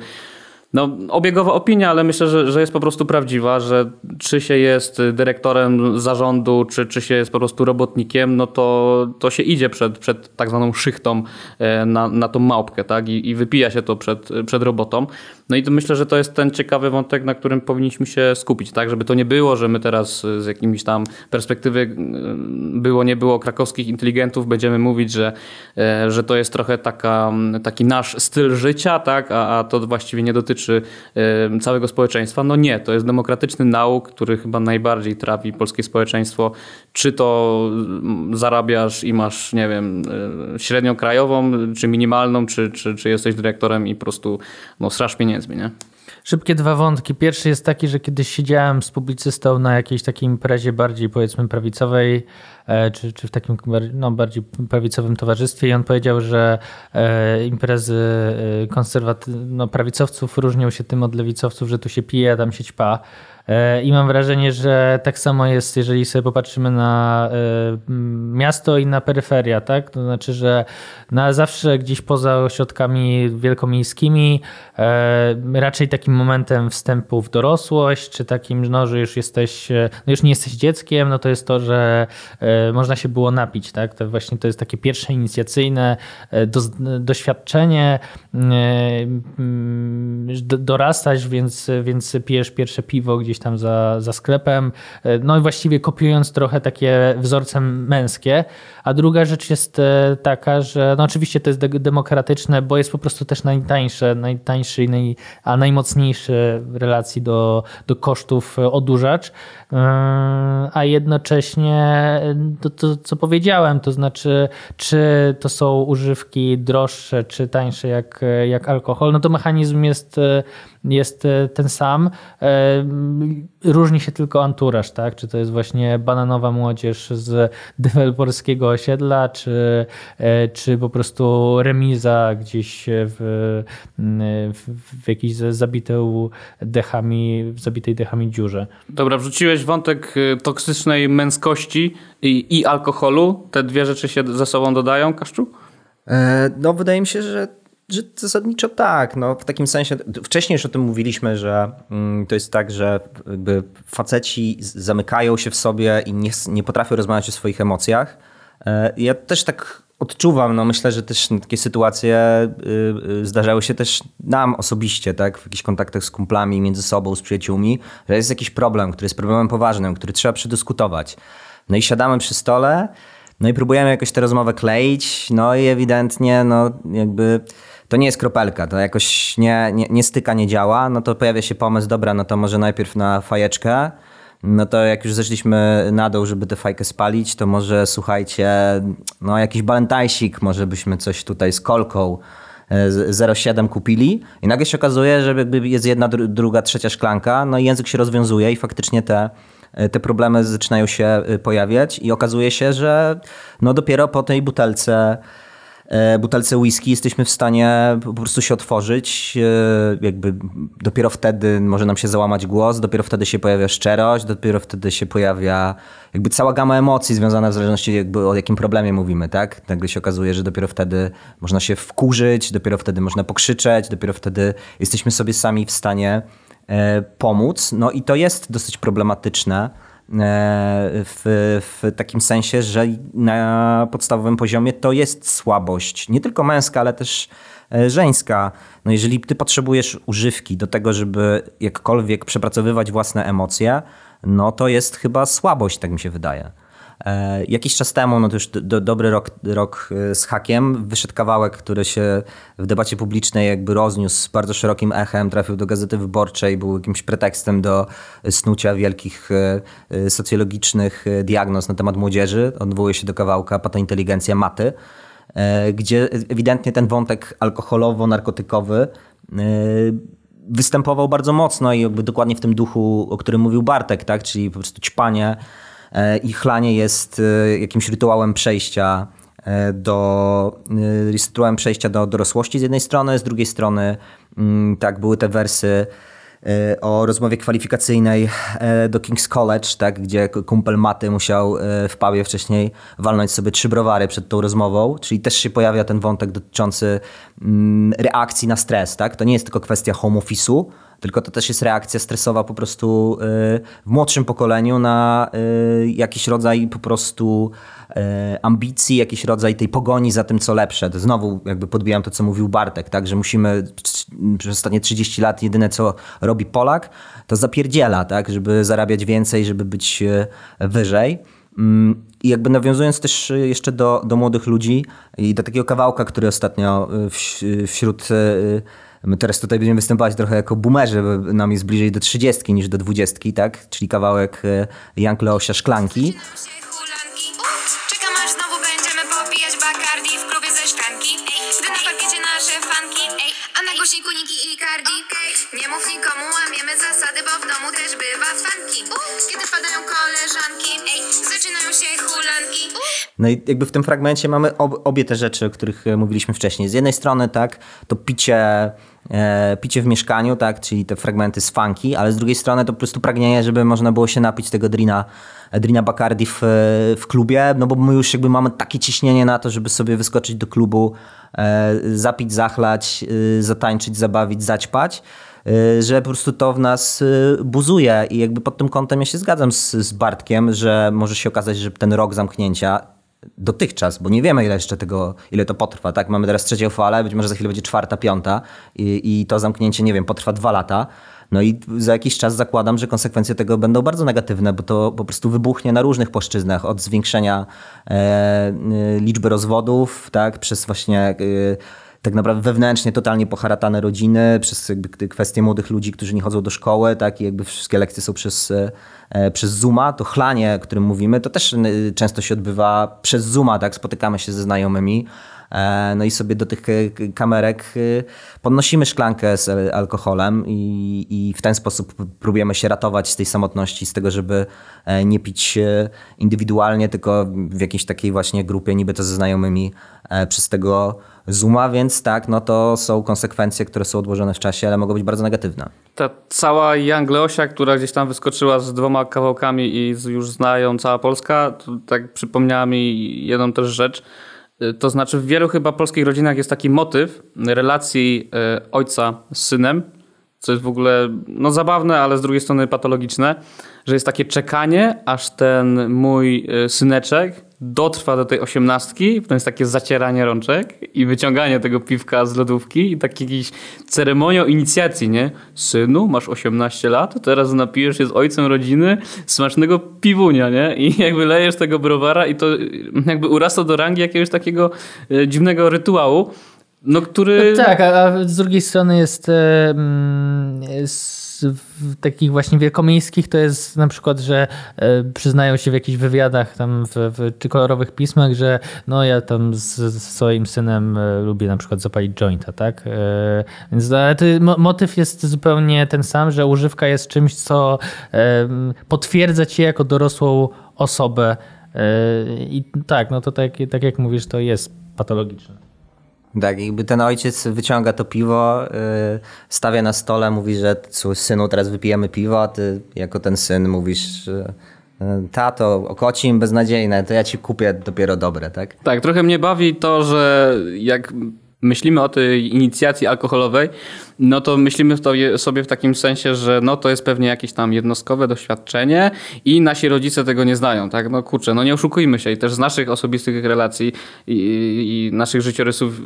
no, obiegowa opinia, ale myślę, że, że jest po prostu prawdziwa, że czy się jest dyrektorem zarządu, czy, czy się jest po prostu robotnikiem, no to, to się idzie przed, przed tak zwaną szychtą e, na, na tą małpkę, tak? I, I wypija się to przed, przed robotą. No i myślę, że to jest ten ciekawy wątek, na którym powinniśmy się skupić, tak? Żeby to nie było, że my teraz z jakimiś tam perspektywy było, nie było krakowskich inteligentów, będziemy mówić, że, e, że to jest trochę taka, taki nasz styl życia, tak? A, a to właściwie nie dotyczy dotyczy całego społeczeństwa. No nie, to jest demokratyczny nauk, który chyba najbardziej trafi polskie społeczeństwo. Czy to mm, zarabiasz i masz, nie wiem, e, średnią krajową, czy minimalną, czy, czy, czy jesteś dyrektorem i po prostu no, strasz pieniędzmi, nie? Szybkie dwa wątki. Pierwszy jest taki, że kiedyś siedziałem z publicystą na jakiejś takiej imprezie bardziej powiedzmy prawicowej, e, czy, czy w takim no, bardziej prawicowym towarzystwie i on powiedział, że e, imprezy e, konserwaty- no, prawicowców różnią się tym od lewicowców, że tu się pije, a tam się ćpa. E, I mam wrażenie, że tak samo jest, jeżeli sobie popatrzymy na e, miasto i na peryferia, tak? To znaczy, że na zawsze gdzieś poza ośrodkami wielkomiejskimi e, raczej takim momentem wstępu w dorosłość, czy takim, no, że już jesteś, no już nie jesteś dzieckiem, no to jest to, że można się było napić, tak? To właśnie to jest takie pierwsze inicjacyjne do, doświadczenie, dorastać, więc, więc pijesz pierwsze piwo gdzieś tam za, za sklepem, no i właściwie kopiując trochę takie wzorce męskie, a druga rzecz jest e, taka, że no oczywiście to jest demokratyczne, bo jest po prostu też najtańsze, najtańszy, naj, a najmocniejszy w relacji do, do kosztów odurzacz, e, a jednocześnie to, to, co powiedziałem, to znaczy, czy to są używki droższe, czy tańsze jak, jak alkohol, no to mechanizm jest jest e, ten sam. E, różni się tylko anturaż, tak? Czy to jest właśnie bananowa młodzież z deweloperskiego osiedla, czy, e, czy po prostu remiza gdzieś w, w, w jakiejś zabitej dechami, zabitej dechami dziurze. Dobra, wrzuciłeś wątek toksycznej męskości i, i alkoholu. Te dwie rzeczy się ze sobą dodają, Kaszczu? No, wydaje mi się, że zasadniczo tak. No, w takim sensie, wcześniej już o tym mówiliśmy, że mm, to jest tak, że jakby faceci zamykają się w sobie i nie, nie potrafią rozmawiać o swoich emocjach. E, ja też tak odczuwam, no myślę, że też takie sytuacje y, y, zdarzały się też nam osobiście, tak, w jakichś kontaktach z kumplami, między sobą, z przyjaciółmi, że jest jakiś problem, który jest problemem poważnym, który trzeba przedyskutować. No i siadamy przy stole, no i próbujemy jakoś tę rozmowę kleić, no i ewidentnie, no jakby to nie jest kropelka, to jakoś nie, nie, nie styka, nie działa, no to pojawia się pomysł, dobra, no to może najpierw na fajeczkę, no to jak już zeszliśmy na dół, żeby tę fajkę spalić, to może słuchajcie, no jakiś balentajsik, może byśmy coś tutaj z kolką 0,7 e, kupili. I nagle się okazuje, że jest jedna, druga, trzecia szklanka, no i język się rozwiązuje i faktycznie te, e, te problemy zaczynają się e, pojawiać. I okazuje się, że no dopiero po tej butelce butelce whisky jesteśmy w stanie po prostu się otworzyć. E, jakby dopiero wtedy może nam się załamać głos, dopiero wtedy się pojawia szczerość, dopiero wtedy się pojawia jakby cała gama emocji związana w zależności jakby o jakim problemie mówimy, tak? Nagle się okazuje, że dopiero wtedy można się wkurzyć, dopiero wtedy można pokrzyczeć, dopiero wtedy jesteśmy sobie sami w stanie e, pomóc. No i to jest dosyć problematyczne E, w, w takim sensie, że na podstawowym poziomie to jest słabość, nie tylko męska, ale też e, żeńska. No jeżeli ty potrzebujesz używki do tego, żeby jakkolwiek przepracowywać własne emocje, no to jest chyba słabość, tak mi się wydaje. E, jakiś czas temu, no to już do, dobry rok, rok e, z hakiem, wyszedł kawałek, który się w debacie publicznej jakby rozniósł z bardzo szerokim echem, trafił do Gazety Wyborczej, był jakimś pretekstem do snucia wielkich e, socjologicznych diagnoz na temat młodzieży. Odwołuje się do kawałka Patointeligencja Maty, gdzie ewidentnie ten wątek alkoholowo-narkotykowy występował bardzo mocno i jakby dokładnie w tym duchu, o którym mówił Bartek, tak? czyli po prostu ćpanie i chlanie jest e, jakimś rytuałem przejścia e, do rytuałem przejścia do dorosłości z jednej strony, z drugiej strony mm, tak były te wersy o rozmowie kwalifikacyjnej do King's College, tak, gdzie kumpel Maty musiał w pubie wcześniej walnąć sobie trzy browary przed tą rozmową, czyli też się pojawia ten wątek dotyczący mm, reakcji na stres. Tak? To nie jest tylko kwestia home office'u, tylko to też jest reakcja stresowa po prostu y, w młodszym pokoleniu na y, jakiś rodzaj po prostu y, ambicji, jakiś rodzaj tej pogoni za tym, co lepsze. To znowu jakby podbijam to, co mówił Bartek, tak, że musimy przez ostatnie 30 lat jedyne, co robi Polak, to zapierdziela, tak, żeby zarabiać więcej, żeby być wyżej. Mm, I jakby nawiązując też jeszcze do, do młodych ludzi i do takiego kawałka, który ostatnio wśród My teraz tutaj będziemy występować trochę jako boomerzy, bo nam jest bliżej do 30 niż do 20, tak? Czyli kawałek e, Jank Leosia Szklanki. Czekam aż znowu będziemy popijać Bacardi w klubie ze szklanki. Gdy na parkiecie nasze fanki. A na głośniku Niki i Cardi? Nie mów nikomu, łamiemy zasady, bo w domu też bywa fanki Zaczynają się hulanki No i jakby w tym fragmencie mamy ob, obie te rzeczy, o których e, mówiliśmy wcześniej. Z jednej strony tak, to picie, e, picie w mieszkaniu, tak, czyli te fragmenty z funky, ale z drugiej strony to po prostu pragnienie, żeby można było się napić tego drina, drina Bacardi w, w klubie, no bo my już jakby mamy takie ciśnienie na to, żeby sobie wyskoczyć do klubu, e, zapić, zachlać, e, zatańczyć, zabawić, zaćpać e, że po prostu to w nas e, buzuje i jakby pod tym kątem ja się zgadzam z, z Bartkiem, że może się okazać, że ten rok zamknięcia dotychczas, bo nie wiemy ile jeszcze tego, ile to potrwa, tak? Mamy teraz trzecią falę, być może za chwilę będzie czwarta, piąta i, i to zamknięcie, nie wiem, potrwa dwa lata. No i za jakiś czas zakładam, że konsekwencje tego będą bardzo negatywne, bo to po prostu wybuchnie na różnych płaszczyznach, od zwiększenia e, e, liczby rozwodów, tak, przez właśnie e, tak naprawdę wewnętrznie totalnie poharatane rodziny, przez jakby kwestie młodych ludzi, którzy nie chodzą do szkoły, tak, i jakby wszystkie lekcje są przez, e, przez Zooma, to chlanie, o którym mówimy, to też często się odbywa przez Zooma, tak, spotykamy się ze znajomymi, no i sobie do tych kamerek podnosimy szklankę z alkoholem i, i w ten sposób próbujemy się ratować z tej samotności, z tego, żeby nie pić indywidualnie, tylko w jakiejś takiej właśnie grupie, niby to ze znajomymi przez tego Zooma, więc tak, no to są konsekwencje, które są odłożone w czasie, ale mogą być bardzo negatywne. Ta cała Young Leosia, która gdzieś tam wyskoczyła z dwoma kawałkami i już znają cała Polska, tak przypomniała mi jedną też rzecz. To znaczy w wielu chyba polskich rodzinach jest taki motyw relacji e, ojca z synem, co jest w ogóle no, zabawne, ale z drugiej strony patologiczne, że jest takie czekanie, aż ten mój e, syneczek dotrwa do tej osiemnastki, to jest takie zacieranie rączek i wyciąganie tego piwka z lodówki i taki jakiś ceremonią inicjacji, nie? Synu, masz 18 lat, teraz napijesz się z ojcem rodziny smacznego piwunia, nie? I jakby lejesz tego browara i to jakby urasta do rangi jakiegoś takiego e, dziwnego rytuału, no który... No tak, a, z drugiej strony jest, jest w takich właśnie wielkomiejskich to jest na przykład, że e, przyznają się w jakichś wywiadach tam w, w czy kolorowych pismach, że no ja tam z, z swoim synem e, lubię na przykład zapalić jointa, tak? E, więc ale to, motyw jest zupełnie ten sam, że używka jest czymś, co potwierdza cię jako dorosłą osobę i tak, no to tak, tak jak mówisz, to jest patologiczne. Tak, jakby ten ojciec wyciąga to piwo, yy, stawia na stole, mówi, że synu teraz wypijemy piwo, a ty jako ten syn mówisz, yy, tato, okocim beznadziejne, to ja ci kupię dopiero dobre, tak? Tak, trochę mnie bawi to, że jak myślimy o tej inicjacji alkoholowej, no to myślimy sobie w takim sensie, że no to jest pewnie jakieś tam jednostkowe doświadczenie i nasi rodzice tego nie znają, tak? No kurczę, no nie oszukujmy się i też z naszych osobistych relacji i, i naszych życiorysów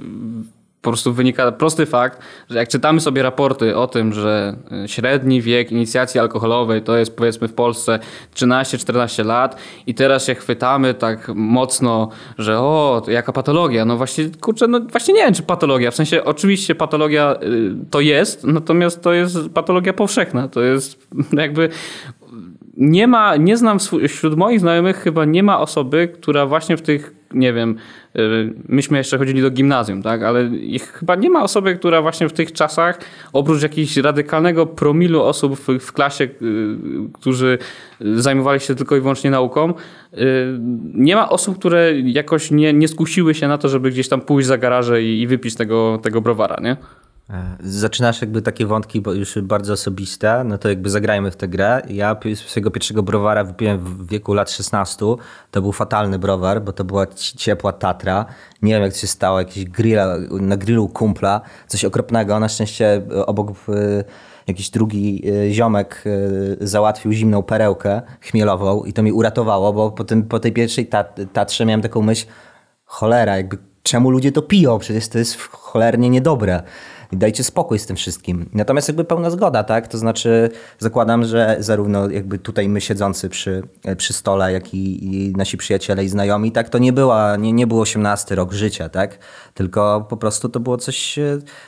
po prostu wynika prosty fakt, że jak czytamy sobie raporty o tym, że y, średni wiek inicjacji alkoholowej to jest powiedzmy w Polsce 13-14 lat i teraz się chwytamy tak mocno, że o, jaka patologia. No właśnie, kurczę, no właśnie nie wiem, czy patologia. W sensie oczywiście patologia y, to jest, natomiast to jest patologia powszechna. To jest jakby nie ma, nie znam wśród moich znajomych chyba nie ma osoby, która właśnie w tych, nie wiem, y, myśmy jeszcze chodzili do gimnazjum, tak, ale chyba nie ma osoby, która właśnie w tych czasach, oprócz jakiegoś radykalnego promilu osób w, w klasie, y, którzy zajmowali się tylko i wyłącznie nauką, y, nie ma osób, które jakoś nie, nie skusiły się na to, żeby gdzieś tam pójść za garaże i, i wypić tego, tego browara, nie? E, zaczynasz jakby takie wątki już bardzo osobiste, no to jakby zagrajmy w tę grę. Ja swojego pierwszego browara wypiłem w wieku lat 16. To był fatalny browar, bo to była ciepła Tatra. Nie wiem jak się stało, jakiś grill, na grillu kumpla, coś okropnego. Na szczęście obok jakiś drugi e, ziomek e, załatwił zimną perełkę chmielową i to mi uratowało, bo po, tym, po tej pierwszej Tatrze miałem taką myśl, cholera, jakby czemu ludzie to piją? Przecież to jest cholernie niedobre dajcie spokój z tym wszystkim. Natomiast jakby pełna zgoda, tak? To znaczy zakładam, że zarówno jakby tutaj my siedzący przy, przy stole, jak i, i nasi przyjaciele i znajomi, tak? To nie, była, nie, nie był 18 rok życia, tak? Tylko po prostu to było coś,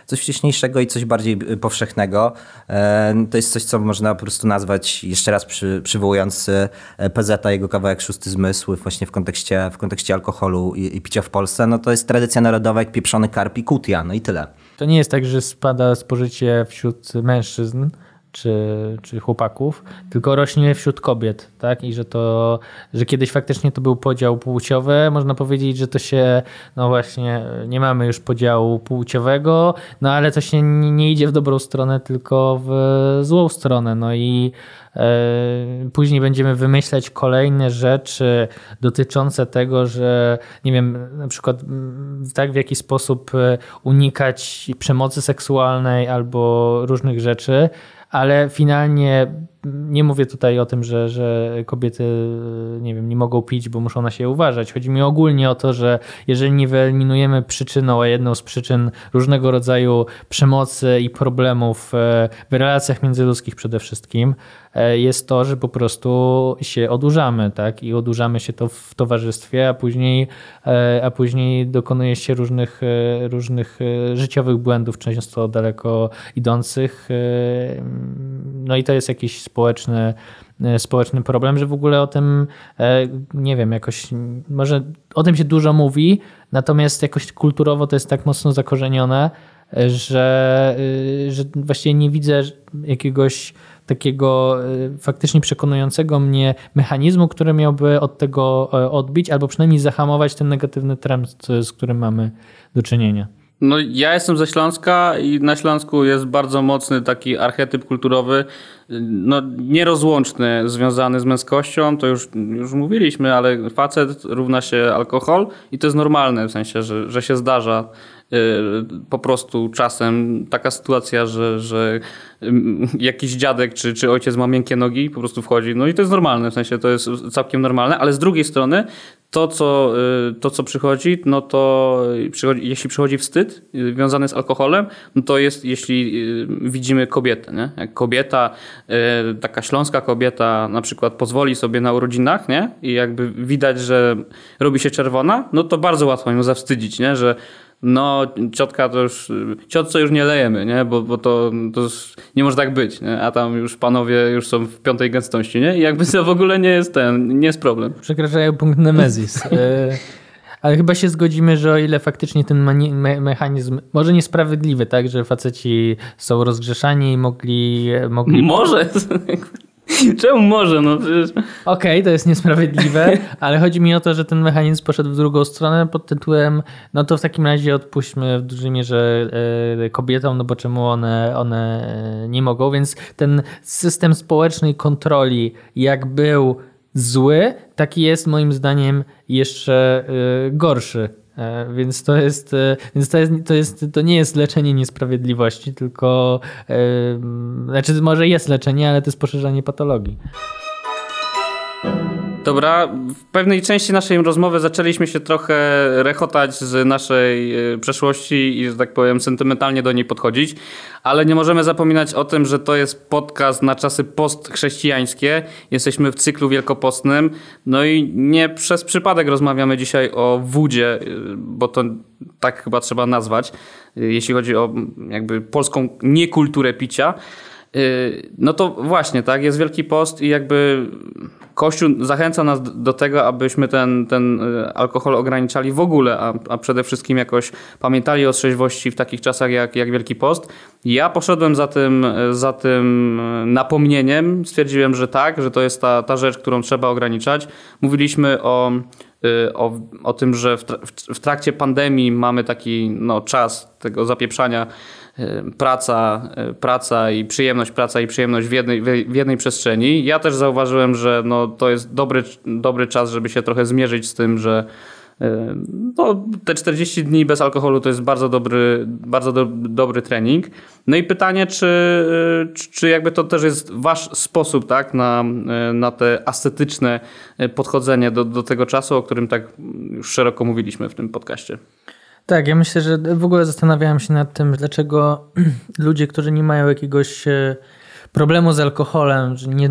coś wcześniejszego i coś bardziej powszechnego. E, to jest coś, co można po prostu nazwać, jeszcze raz przy, przywołując e, PZ, jego kawałek Szósty Zmysł właśnie w kontekście, w kontekście alkoholu i, i picia w Polsce, no to jest tradycja narodowa jak pieprzony karp i kutia, no i tyle. To nie jest tak, że spada spożycie wśród mężczyzn, czy, czy chłopaków, tylko rośnie wśród kobiet, tak? I że to, że kiedyś faktycznie to był podział płciowy. Można powiedzieć, że to się, no właśnie, nie mamy już podziału płciowego, no ale to się nie, nie idzie w dobrą stronę, tylko w złą stronę. No i e, później będziemy wymyślać kolejne rzeczy dotyczące tego, że nie wiem, na przykład mm, tak w jaki sposób e, unikać przemocy seksualnej albo różnych rzeczy, ale finalnie nie mówię tutaj o tym, że, że kobiety nie wiem, nie mogą pić, bo muszą na siebie uważać. Chodzi mi ogólnie o to, że jeżeli nie wyeliminujemy przyczyną, a jedną z przyczyn różnego rodzaju przemocy i problemów e, w relacjach międzyludzkich przede wszystkim, e, jest to, że po prostu się odurzamy, tak? I odurzamy się to w towarzystwie, a później, e, a później dokonuje się różnych, różnych życiowych błędów, często daleko idących. No i to jest jakiś społeczny, e, społeczny problem, że w ogóle o tym, e, nie wiem, jakoś, może o tym się dużo mówi, natomiast jakoś kulturowo to jest tak mocno zakorzenione, e, że, że właściwie nie widzę jakiegoś takiego faktycznie przekonującego mnie mechanizmu, który miałby od tego odbić, albo przynajmniej zahamować ten negatywny trend, z którym mamy do czynienia. No, ja jestem ze Śląska i na Śląsku jest bardzo mocny taki archetyp kulturowy, no, nierozłączny, związany z męskością. To już, już mówiliśmy, ale facet równa się alkohol i to jest normalne, w sensie, że, że się zdarza po prostu czasem taka sytuacja, że, że mm, jakiś dziadek czy, czy ojciec ma miękkie nogi i po prostu wchodzi. No i to jest normalne, w sensie to jest całkiem normalne, ale z drugiej strony to, co, y, to, co przychodzi, no to przychodzi, jeśli przychodzi wstyd y, związany z alkoholem, no to jest, jeśli y, widzimy kobietę. Nie? Jak kobieta, taka śląska kobieta na przykład pozwoli sobie na urodzinach nie? i jakby widać, że robi się czerwona, no to bardzo łatwo ją zawstydzić, nie? że no ciotka to już, ciotce już nie lejemy, nie? Bo, bo to, to nie może tak być, nie? a tam już panowie już są w piątej gęstości, nie? I jakby to w ogóle nie jest ten, nie jest problem. Przekraczają punkt Nemezis. E, ale chyba się zgodzimy, że o ile faktycznie ten me mechanizm, może niesprawiedliwy, tak, że faceci są rozgrzeszani i mogli... mogli... Może! Czemu może? No przecież... Okej, okay, to jest niesprawiedliwe, ale chodzi mi o to, że ten mechanizm poszedł w drugą stronę pod tytułem no to w takim razie odpuśćmy w dużej mierze e, kobietom, no bo czemu one, one e, nie mogą, więc ten system społecznej kontroli jak był zły, taki jest moim zdaniem jeszcze e, gorszy więc to jest, e, więc to jest, to jest, to nie jest leczenie niesprawiedliwości, tylko, yy, znaczy może jest leczenie, ale to jest poszerzanie patologii. Dobra, w pewnej części naszej rozmowy zaczęliśmy się trochę rechotać z naszej e, przeszłości i, że tak powiem, sentymentalnie do niej podchodzić, ale nie możemy zapominać o tym, że to jest podcast na czasy postchrześcijańskie. Jesteśmy w cyklu wielkopostnym, no i nie przez przypadek rozmawiamy dzisiaj o wódzie, e, bo to tak chyba trzeba nazwać, e, jeśli chodzi o jakby polską niekulturę picia. No to właśnie, tak, jest Wielki Post i jakby Kościół zachęca nas do tego, abyśmy ten, ten y, alkohol ograniczali w ogóle, a, a przede wszystkim jakoś pamiętali o trzeźwości w takich czasach jak, jak Wielki Post. Ja poszedłem za tym, za tym y, napomnieniem, stwierdziłem, że tak, że to jest ta, ta rzecz, którą trzeba ograniczać. Mówiliśmy o y, o, o tym, że w, trakcie pandemii mamy taki no, czas tego zapieprzania Y, praca, y, praca i przyjemność, praca i przyjemność w jednej, w jednej przestrzeni. Ja też zauważyłem, że no, to jest dobry, dobry czas, żeby się trochę zmierzyć z tym, że y, no, te 40 dni bez alkoholu to jest bardzo dobry, bardzo do, dobry trening. No i pytanie, czy, czy jakby to też jest wasz sposób tak, na, na te ascetyczne podchodzenie do, do tego czasu, o którym tak już szeroko mówiliśmy w tym podcaście. Tak, ja myślę, że w ogóle zastanawiałem się nad tym, dlaczego ludzie, którzy nie mają jakiegoś e, problemu z alkoholem, że nie,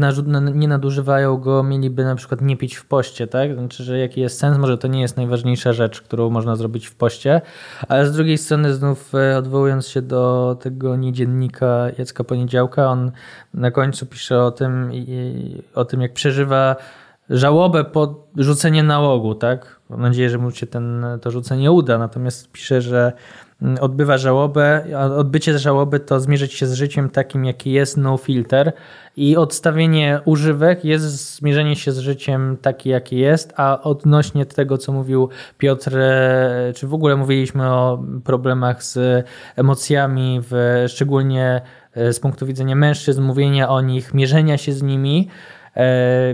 nie nadużywają go, mieliby na przykład nie pić w poście, tak? Znaczy, że jaki jest sens? Może to nie jest najważniejsza rzecz, którą można zrobić w poście, ale z drugiej strony znów e, odwołując się do tego niedziennika Jacka Poniedziałka, on na końcu pisze o tym, o tym jak przeżywa żałobę po rzucenie nałogu, tak? Mam nadzieję, że mu się ten, to rzucenie uda. Natomiast pisze, że mm, odbywa żałobę, odbycie żałoby to zmierzyć się z życiem takim, jaki jest, no filter i odstawienie używek jest zmierzenie się z życiem taki, jaki jest, a odnośnie tego, co mówił Piotr, e, czy w ogóle mówiliśmy o problemach z emocjami, w, szczególnie e, z punktu widzenia mężczyzn, mówienia o nich, mierzenia się z nimi,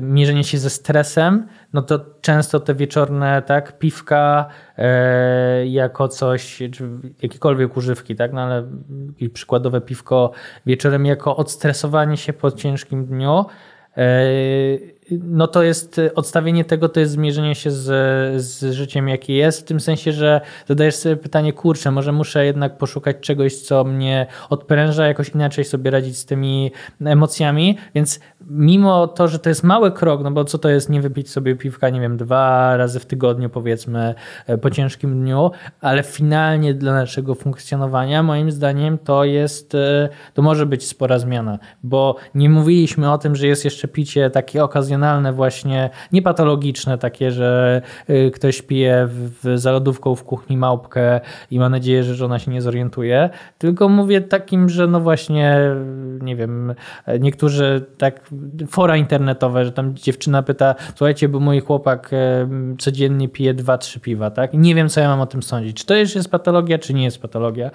mierzenie się ze stresem, no to często te wieczorne tak, piwka e, jako coś, czy jakiekolwiek używki, tak, no ale przykładowe piwko wieczorem jako odstresowanie się po ciężkim dniu, e, no to jest odstawienie tego, to jest zmierzenie się z, z życiem, jakie jest, w tym sensie, że zadajesz sobie pytanie, kurczę, może muszę jednak poszukać czegoś, co mnie odpręża, jakoś inaczej sobie radzić z tymi emocjami, więc mimo to, że to jest mały krok, no bo co to jest nie wypić sobie piwka, nie wiem, dwa razy w tygodniu powiedzmy e, po ciężkim dniu, ale finalnie dla naszego funkcjonowania moim zdaniem to jest, e, to może być spora zmiana, bo nie mówiliśmy o tym, że jest jeszcze picie takie okazjonalne właśnie, niepatologiczne takie, że e, ktoś pije w, za lodówką w kuchni małpkę i ma nadzieję, że żona się nie zorientuje, tylko mówię takim, że no właśnie, nie wiem, niektórzy tak fora internetowe, że tam dziewczyna pyta, słuchajcie, bo mój chłopak codziennie pije dwa, trzy piwa, tak? Nie wiem, co ja mam o tym sądzić. Czy to już jest patologia, czy nie jest patologia?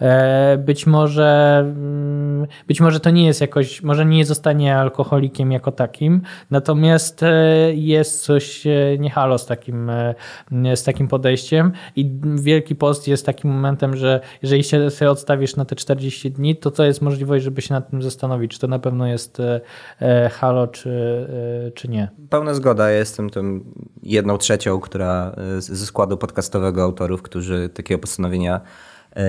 E, być może, mm, być może to nie jest jakoś, może nie zostanie alkoholikiem jako takim, natomiast e, jest coś niehalo z takim, z takim podejściem i Wielki Post jest takim momentem, że jeżeli się sobie odstawisz na te 40 dni, to co jest możliwość, żeby się nad tym zastanowić, czy to na pewno jest E, halo, czy, e, czy nie. Pełna zgoda. Ja jestem tym jedną trzecią, która e, ze składu podcastowego autorów, którzy takiego postanowienia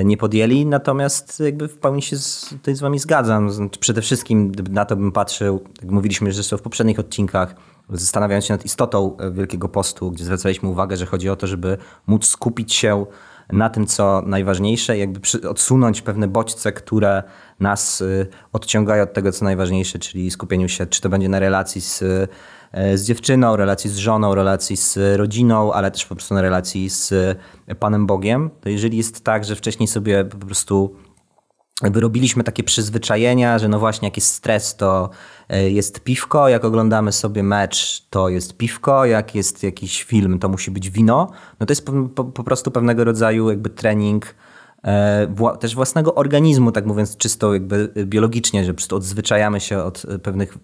nie podjęli, natomiast jakby w pełni się z, z wami zgadzam. Przede wszystkim na to bym patrzył, jak mówiliśmy zresztą w poprzednich odcinkach, zastanawiając się nad istotą Wielkiego Postu, gdzie zwracaliśmy uwagę, że chodzi o to, żeby móc skupić się na tym, co najważniejsze, jakby odsunąć pewne bodźce, które nas y, odciągają od tego, co najważniejsze, czyli skupieniu się, czy to będzie na relacji z, z dziewczyną, relacji z żoną, relacji z rodziną, ale też po prostu na relacji z Panem Bogiem. To jeżeli jest tak, że wcześniej sobie po prostu wyrobiliśmy takie przyzwyczajenia, że no właśnie jak jest stres, to e, jest piwko, jak oglądamy sobie mecz, to jest piwko, jak jest jakiś film, to musi być wino. No to jest po, po, po prostu pewnego rodzaju jakby trening e, też własnego organizmu, tak mówiąc czysto jakby biologicznie, że po prostu odzwyczajamy się od pewnych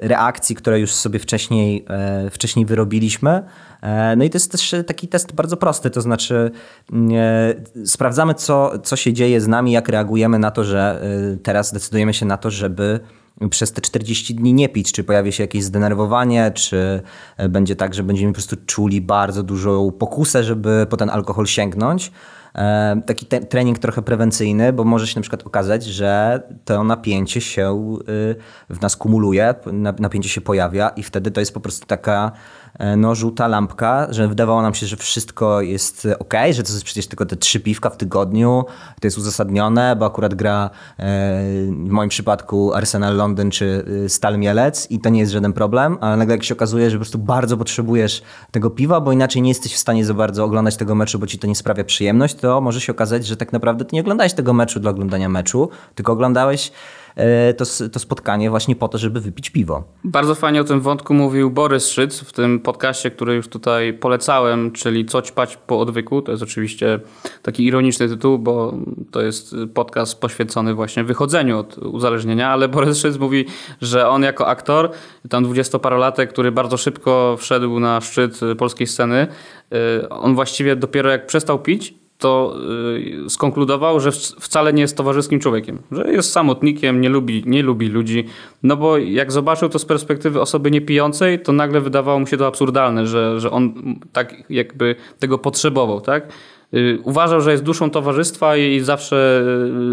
reakcji, które już sobie wcześniej, e, wcześniej wyrobiliśmy. E, no i to jest też taki test bardzo prosty, to znaczy e, sprawdzamy, co, co się dzieje z nami, jak reagujemy na to, że teraz decydujemy się na to, żeby przez te 40 dni nie pić, czy pojawi się jakieś zdenerwowanie, czy będzie tak, że będziemy po prostu czuli bardzo dużą pokusę, żeby po ten alkohol sięgnąć. Taki trening trochę prewencyjny, bo może się na przykład okazać, że to napięcie się y, w nas kumuluje, napięcie się pojawia i wtedy to jest po prostu taka no, żółta lampka, że wydawało nam się, że wszystko jest ok, że to jest przecież tylko te trzy piwka w tygodniu, to jest uzasadnione, bo akurat gra e, w moim przypadku Arsenal Londyn czy e, Stal Mielec i to nie jest żaden problem, ale nagle jak się okazuje, że po prostu bardzo potrzebujesz tego piwa, bo inaczej nie jesteś w stanie za bardzo oglądać tego meczu, bo ci to nie sprawia przyjemność, to może się okazać, że tak naprawdę ty nie oglądałeś tego meczu dla oglądania meczu, tylko oglądałeś E, to, to spotkanie właśnie po to, żeby wypić piwo. Bardzo fajnie o tym wątku mówił Borys Szyc w tym podcaście, który już tutaj polecałem, czyli Co ćpać po odwyku. To jest oczywiście taki ironiczny tytuł, bo to jest podcast poświęcony właśnie wychodzeniu od uzależnienia, ale Borys Szyc mówi, że on jako aktor, tam dwudziestoparolatek, który bardzo szybko wszedł na szczyt polskiej sceny, e, on właściwie dopiero jak przestał pić, to y, skonkludował, że wcale nie jest towarzyskim człowiekiem, że jest samotnikiem, nie lubi, nie lubi ludzi. No bo jak zobaczył to z perspektywy osoby niepijącej, to nagle wydawało mu się to absurdalne, że, że on tak jakby tego potrzebował, tak? Y, uważał, że jest duszą towarzystwa i zawsze,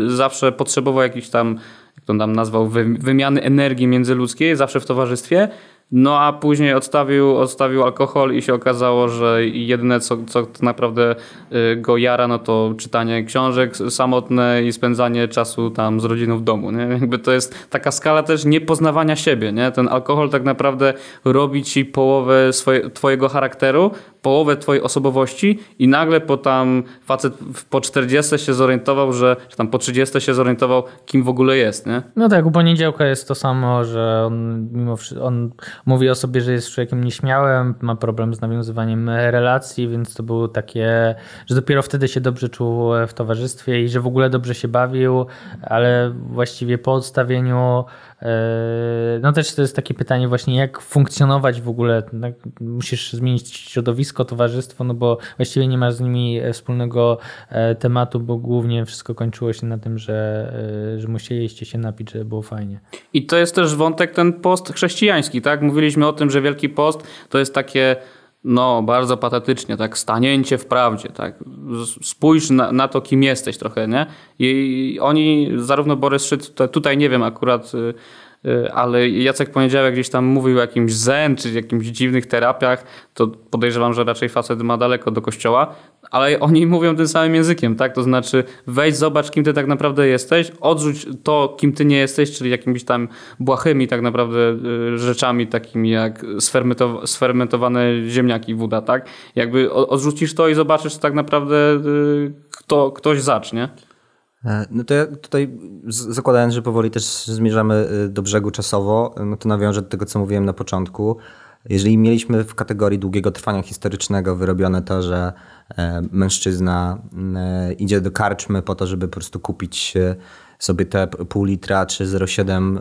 y, zawsze potrzebował jakiś tam, jak to nam nazwał, wymiany energii międzyludzkiej, zawsze w towarzystwie. No a później odstawił, odstawił alkohol i się okazało, że jedyne co, co tak naprawdę y, go jara, no to czytanie książek samotne i spędzanie czasu tam z rodziną w domu. Nie? Jakby to jest taka skala też niepoznawania siebie. Nie? Ten alkohol tak naprawdę robi ci połowę swoje, twojego charakteru, połowę twojej osobowości i nagle po tam facet po 40 się zorientował, że czy tam po 30 się zorientował, kim w ogóle jest. Nie? No tak, u poniedziałka jest to samo, że on mimo wszystko, on mówi o sobie, że jest człowiekiem nieśmiałym, ma problem z nawiązywaniem relacji, więc to było takie, że dopiero wtedy się dobrze czuł w towarzystwie i że w ogóle dobrze się bawił, ale właściwie po odstawieniu no też to jest takie pytanie właśnie, jak funkcjonować w ogóle. Tak, musisz zmienić środowisko, towarzystwo, no bo właściwie nie masz z nimi wspólnego e, tematu, bo głównie wszystko kończyło się na tym, że, e, że musieliście się napić, żeby było fajnie. I to jest też wątek ten post chrześcijański, tak? Mówiliśmy o tym, że Wielki Post to jest takie no, bardzo patetycznie, tak, stanięcie w prawdzie, tak, spójrz na, na to, kim jesteś trochę, nie? I oni, zarówno Borys Szyc, tutaj nie wiem akurat, y, ale Jacek Poniedziałek gdzieś tam mówił o jakimś zen, czy jakimś dziwnych terapiach, to podejrzewam, że raczej facet ma daleko do kościoła, ale oni mówią tym samym językiem, tak? To znaczy wejdź, zobacz, kim ty tak naprawdę jesteś, odrzuć to, kim ty nie jesteś, czyli jakimiś tam błahymi tak naprawdę y, rzeczami, takimi jak sfermentowane ziemniaki woda, tak? Jakby odrzucisz to i zobaczysz tak naprawdę y, kto, ktoś zacznie. E, no to ja tutaj zakładając, że powoli też zmierzamy y, do brzegu czasowo, no to nawiążę do tego, co mówiłem na początku. Jeżeli mieliśmy w kategorii długiego trwania historycznego wyrobione to, że e, mężczyzna e, idzie do karczmy po to, żeby po prostu kupić e, sobie te pół litra czy 0,7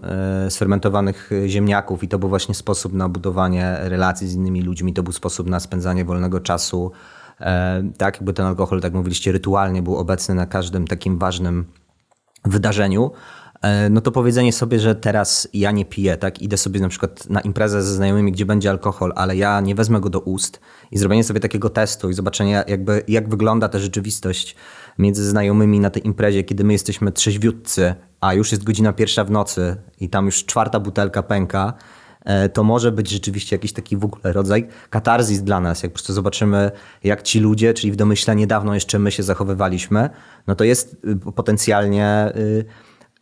sfermentowanych ziemniaków i to był właśnie sposób na budowanie relacji z innymi ludźmi, to był sposób na spędzanie wolnego czasu. Tak, jakby ten alkohol, tak mówiliście, rytualnie był obecny na każdym takim ważnym wydarzeniu. E, no to powiedzenie sobie, że teraz ja nie piję, tak, idę sobie na przykład na imprezę ze znajomymi, gdzie będzie alkohol, ale ja nie wezmę go do ust i zrobienie sobie takiego testu i zobaczenie jakby jak wygląda ta rzeczywistość między znajomymi na tej imprezie, kiedy my jesteśmy trzeźwiutcy, a już jest godzina pierwsza w nocy i tam już czwarta butelka pęka, e, to może być rzeczywiście jakiś taki w ogóle rodzaj katarzis dla nas. Jak po prostu zobaczymy, jak ci ludzie, czyli w domyśle niedawno jeszcze my się zachowywaliśmy, no to jest y, potencjalnie y,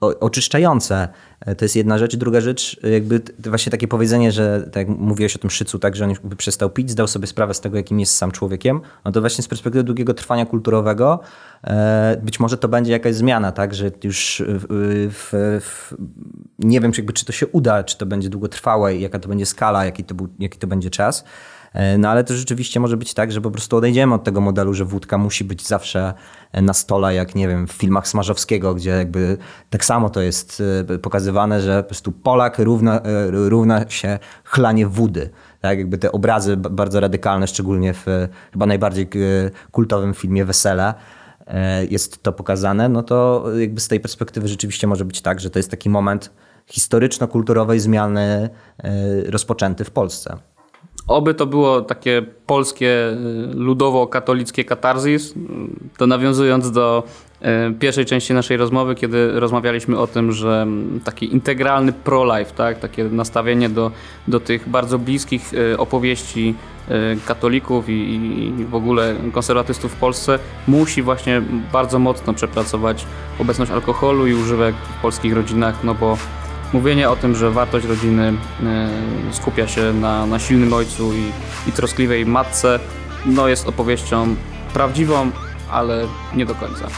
oczyszczające. E, to jest jedna rzecz. Druga rzecz, e, jakby właśnie takie powiedzenie, że tak jak mówiłeś o tym szycu, tak, że on jakby przestał pić, zdał sobie sprawę z tego, jakim jest sam człowiekiem, no to właśnie z perspektywy długiego trwania kulturowego e, być może to będzie jakaś zmiana, tak, że już w, w, nie wiem, czy, jakby, czy to się uda, czy to będzie długotrwałe, jaka to będzie skala, jaki to, był, jaki to będzie czas. E, no ale to rzeczywiście może być tak, że po prostu odejdziemy od tego modelu, że wódka musi być zawsze na stole, jak nie wiem, w filmach Smarzowskiego, gdzie jakby tak samo to jest e, pokazywane, że po prostu Polak równa, e, równa się chlanie wody. Tak, jakby te obrazy bardzo radykalne, szczególnie w chyba najbardziej kultowym filmie Wesele, jest to pokazane, no to jakby z tej perspektywy rzeczywiście może być tak, że to jest taki moment historyczno-kulturowej zmiany rozpoczęty w Polsce. Oby to było takie polskie, y, ludowo-katolickie katarzis, to nawiązując do y, pierwszej części naszej rozmowy, kiedy rozmawialiśmy o tym, że mm, taki integralny pro-life, tak? takie nastawienie do, do tych bardzo bliskich y, opowieści katolików i, i w ogóle konserwatystów w Polsce musi właśnie bardzo mocno przepracować obecność alkoholu i używek w polskich rodzinach, no bo mówienie o tym, że wartość rodziny e, skupia się na, na silnym ojcu i, i troskliwej matce, no jest opowieścią prawdziwą, ale nie do końca.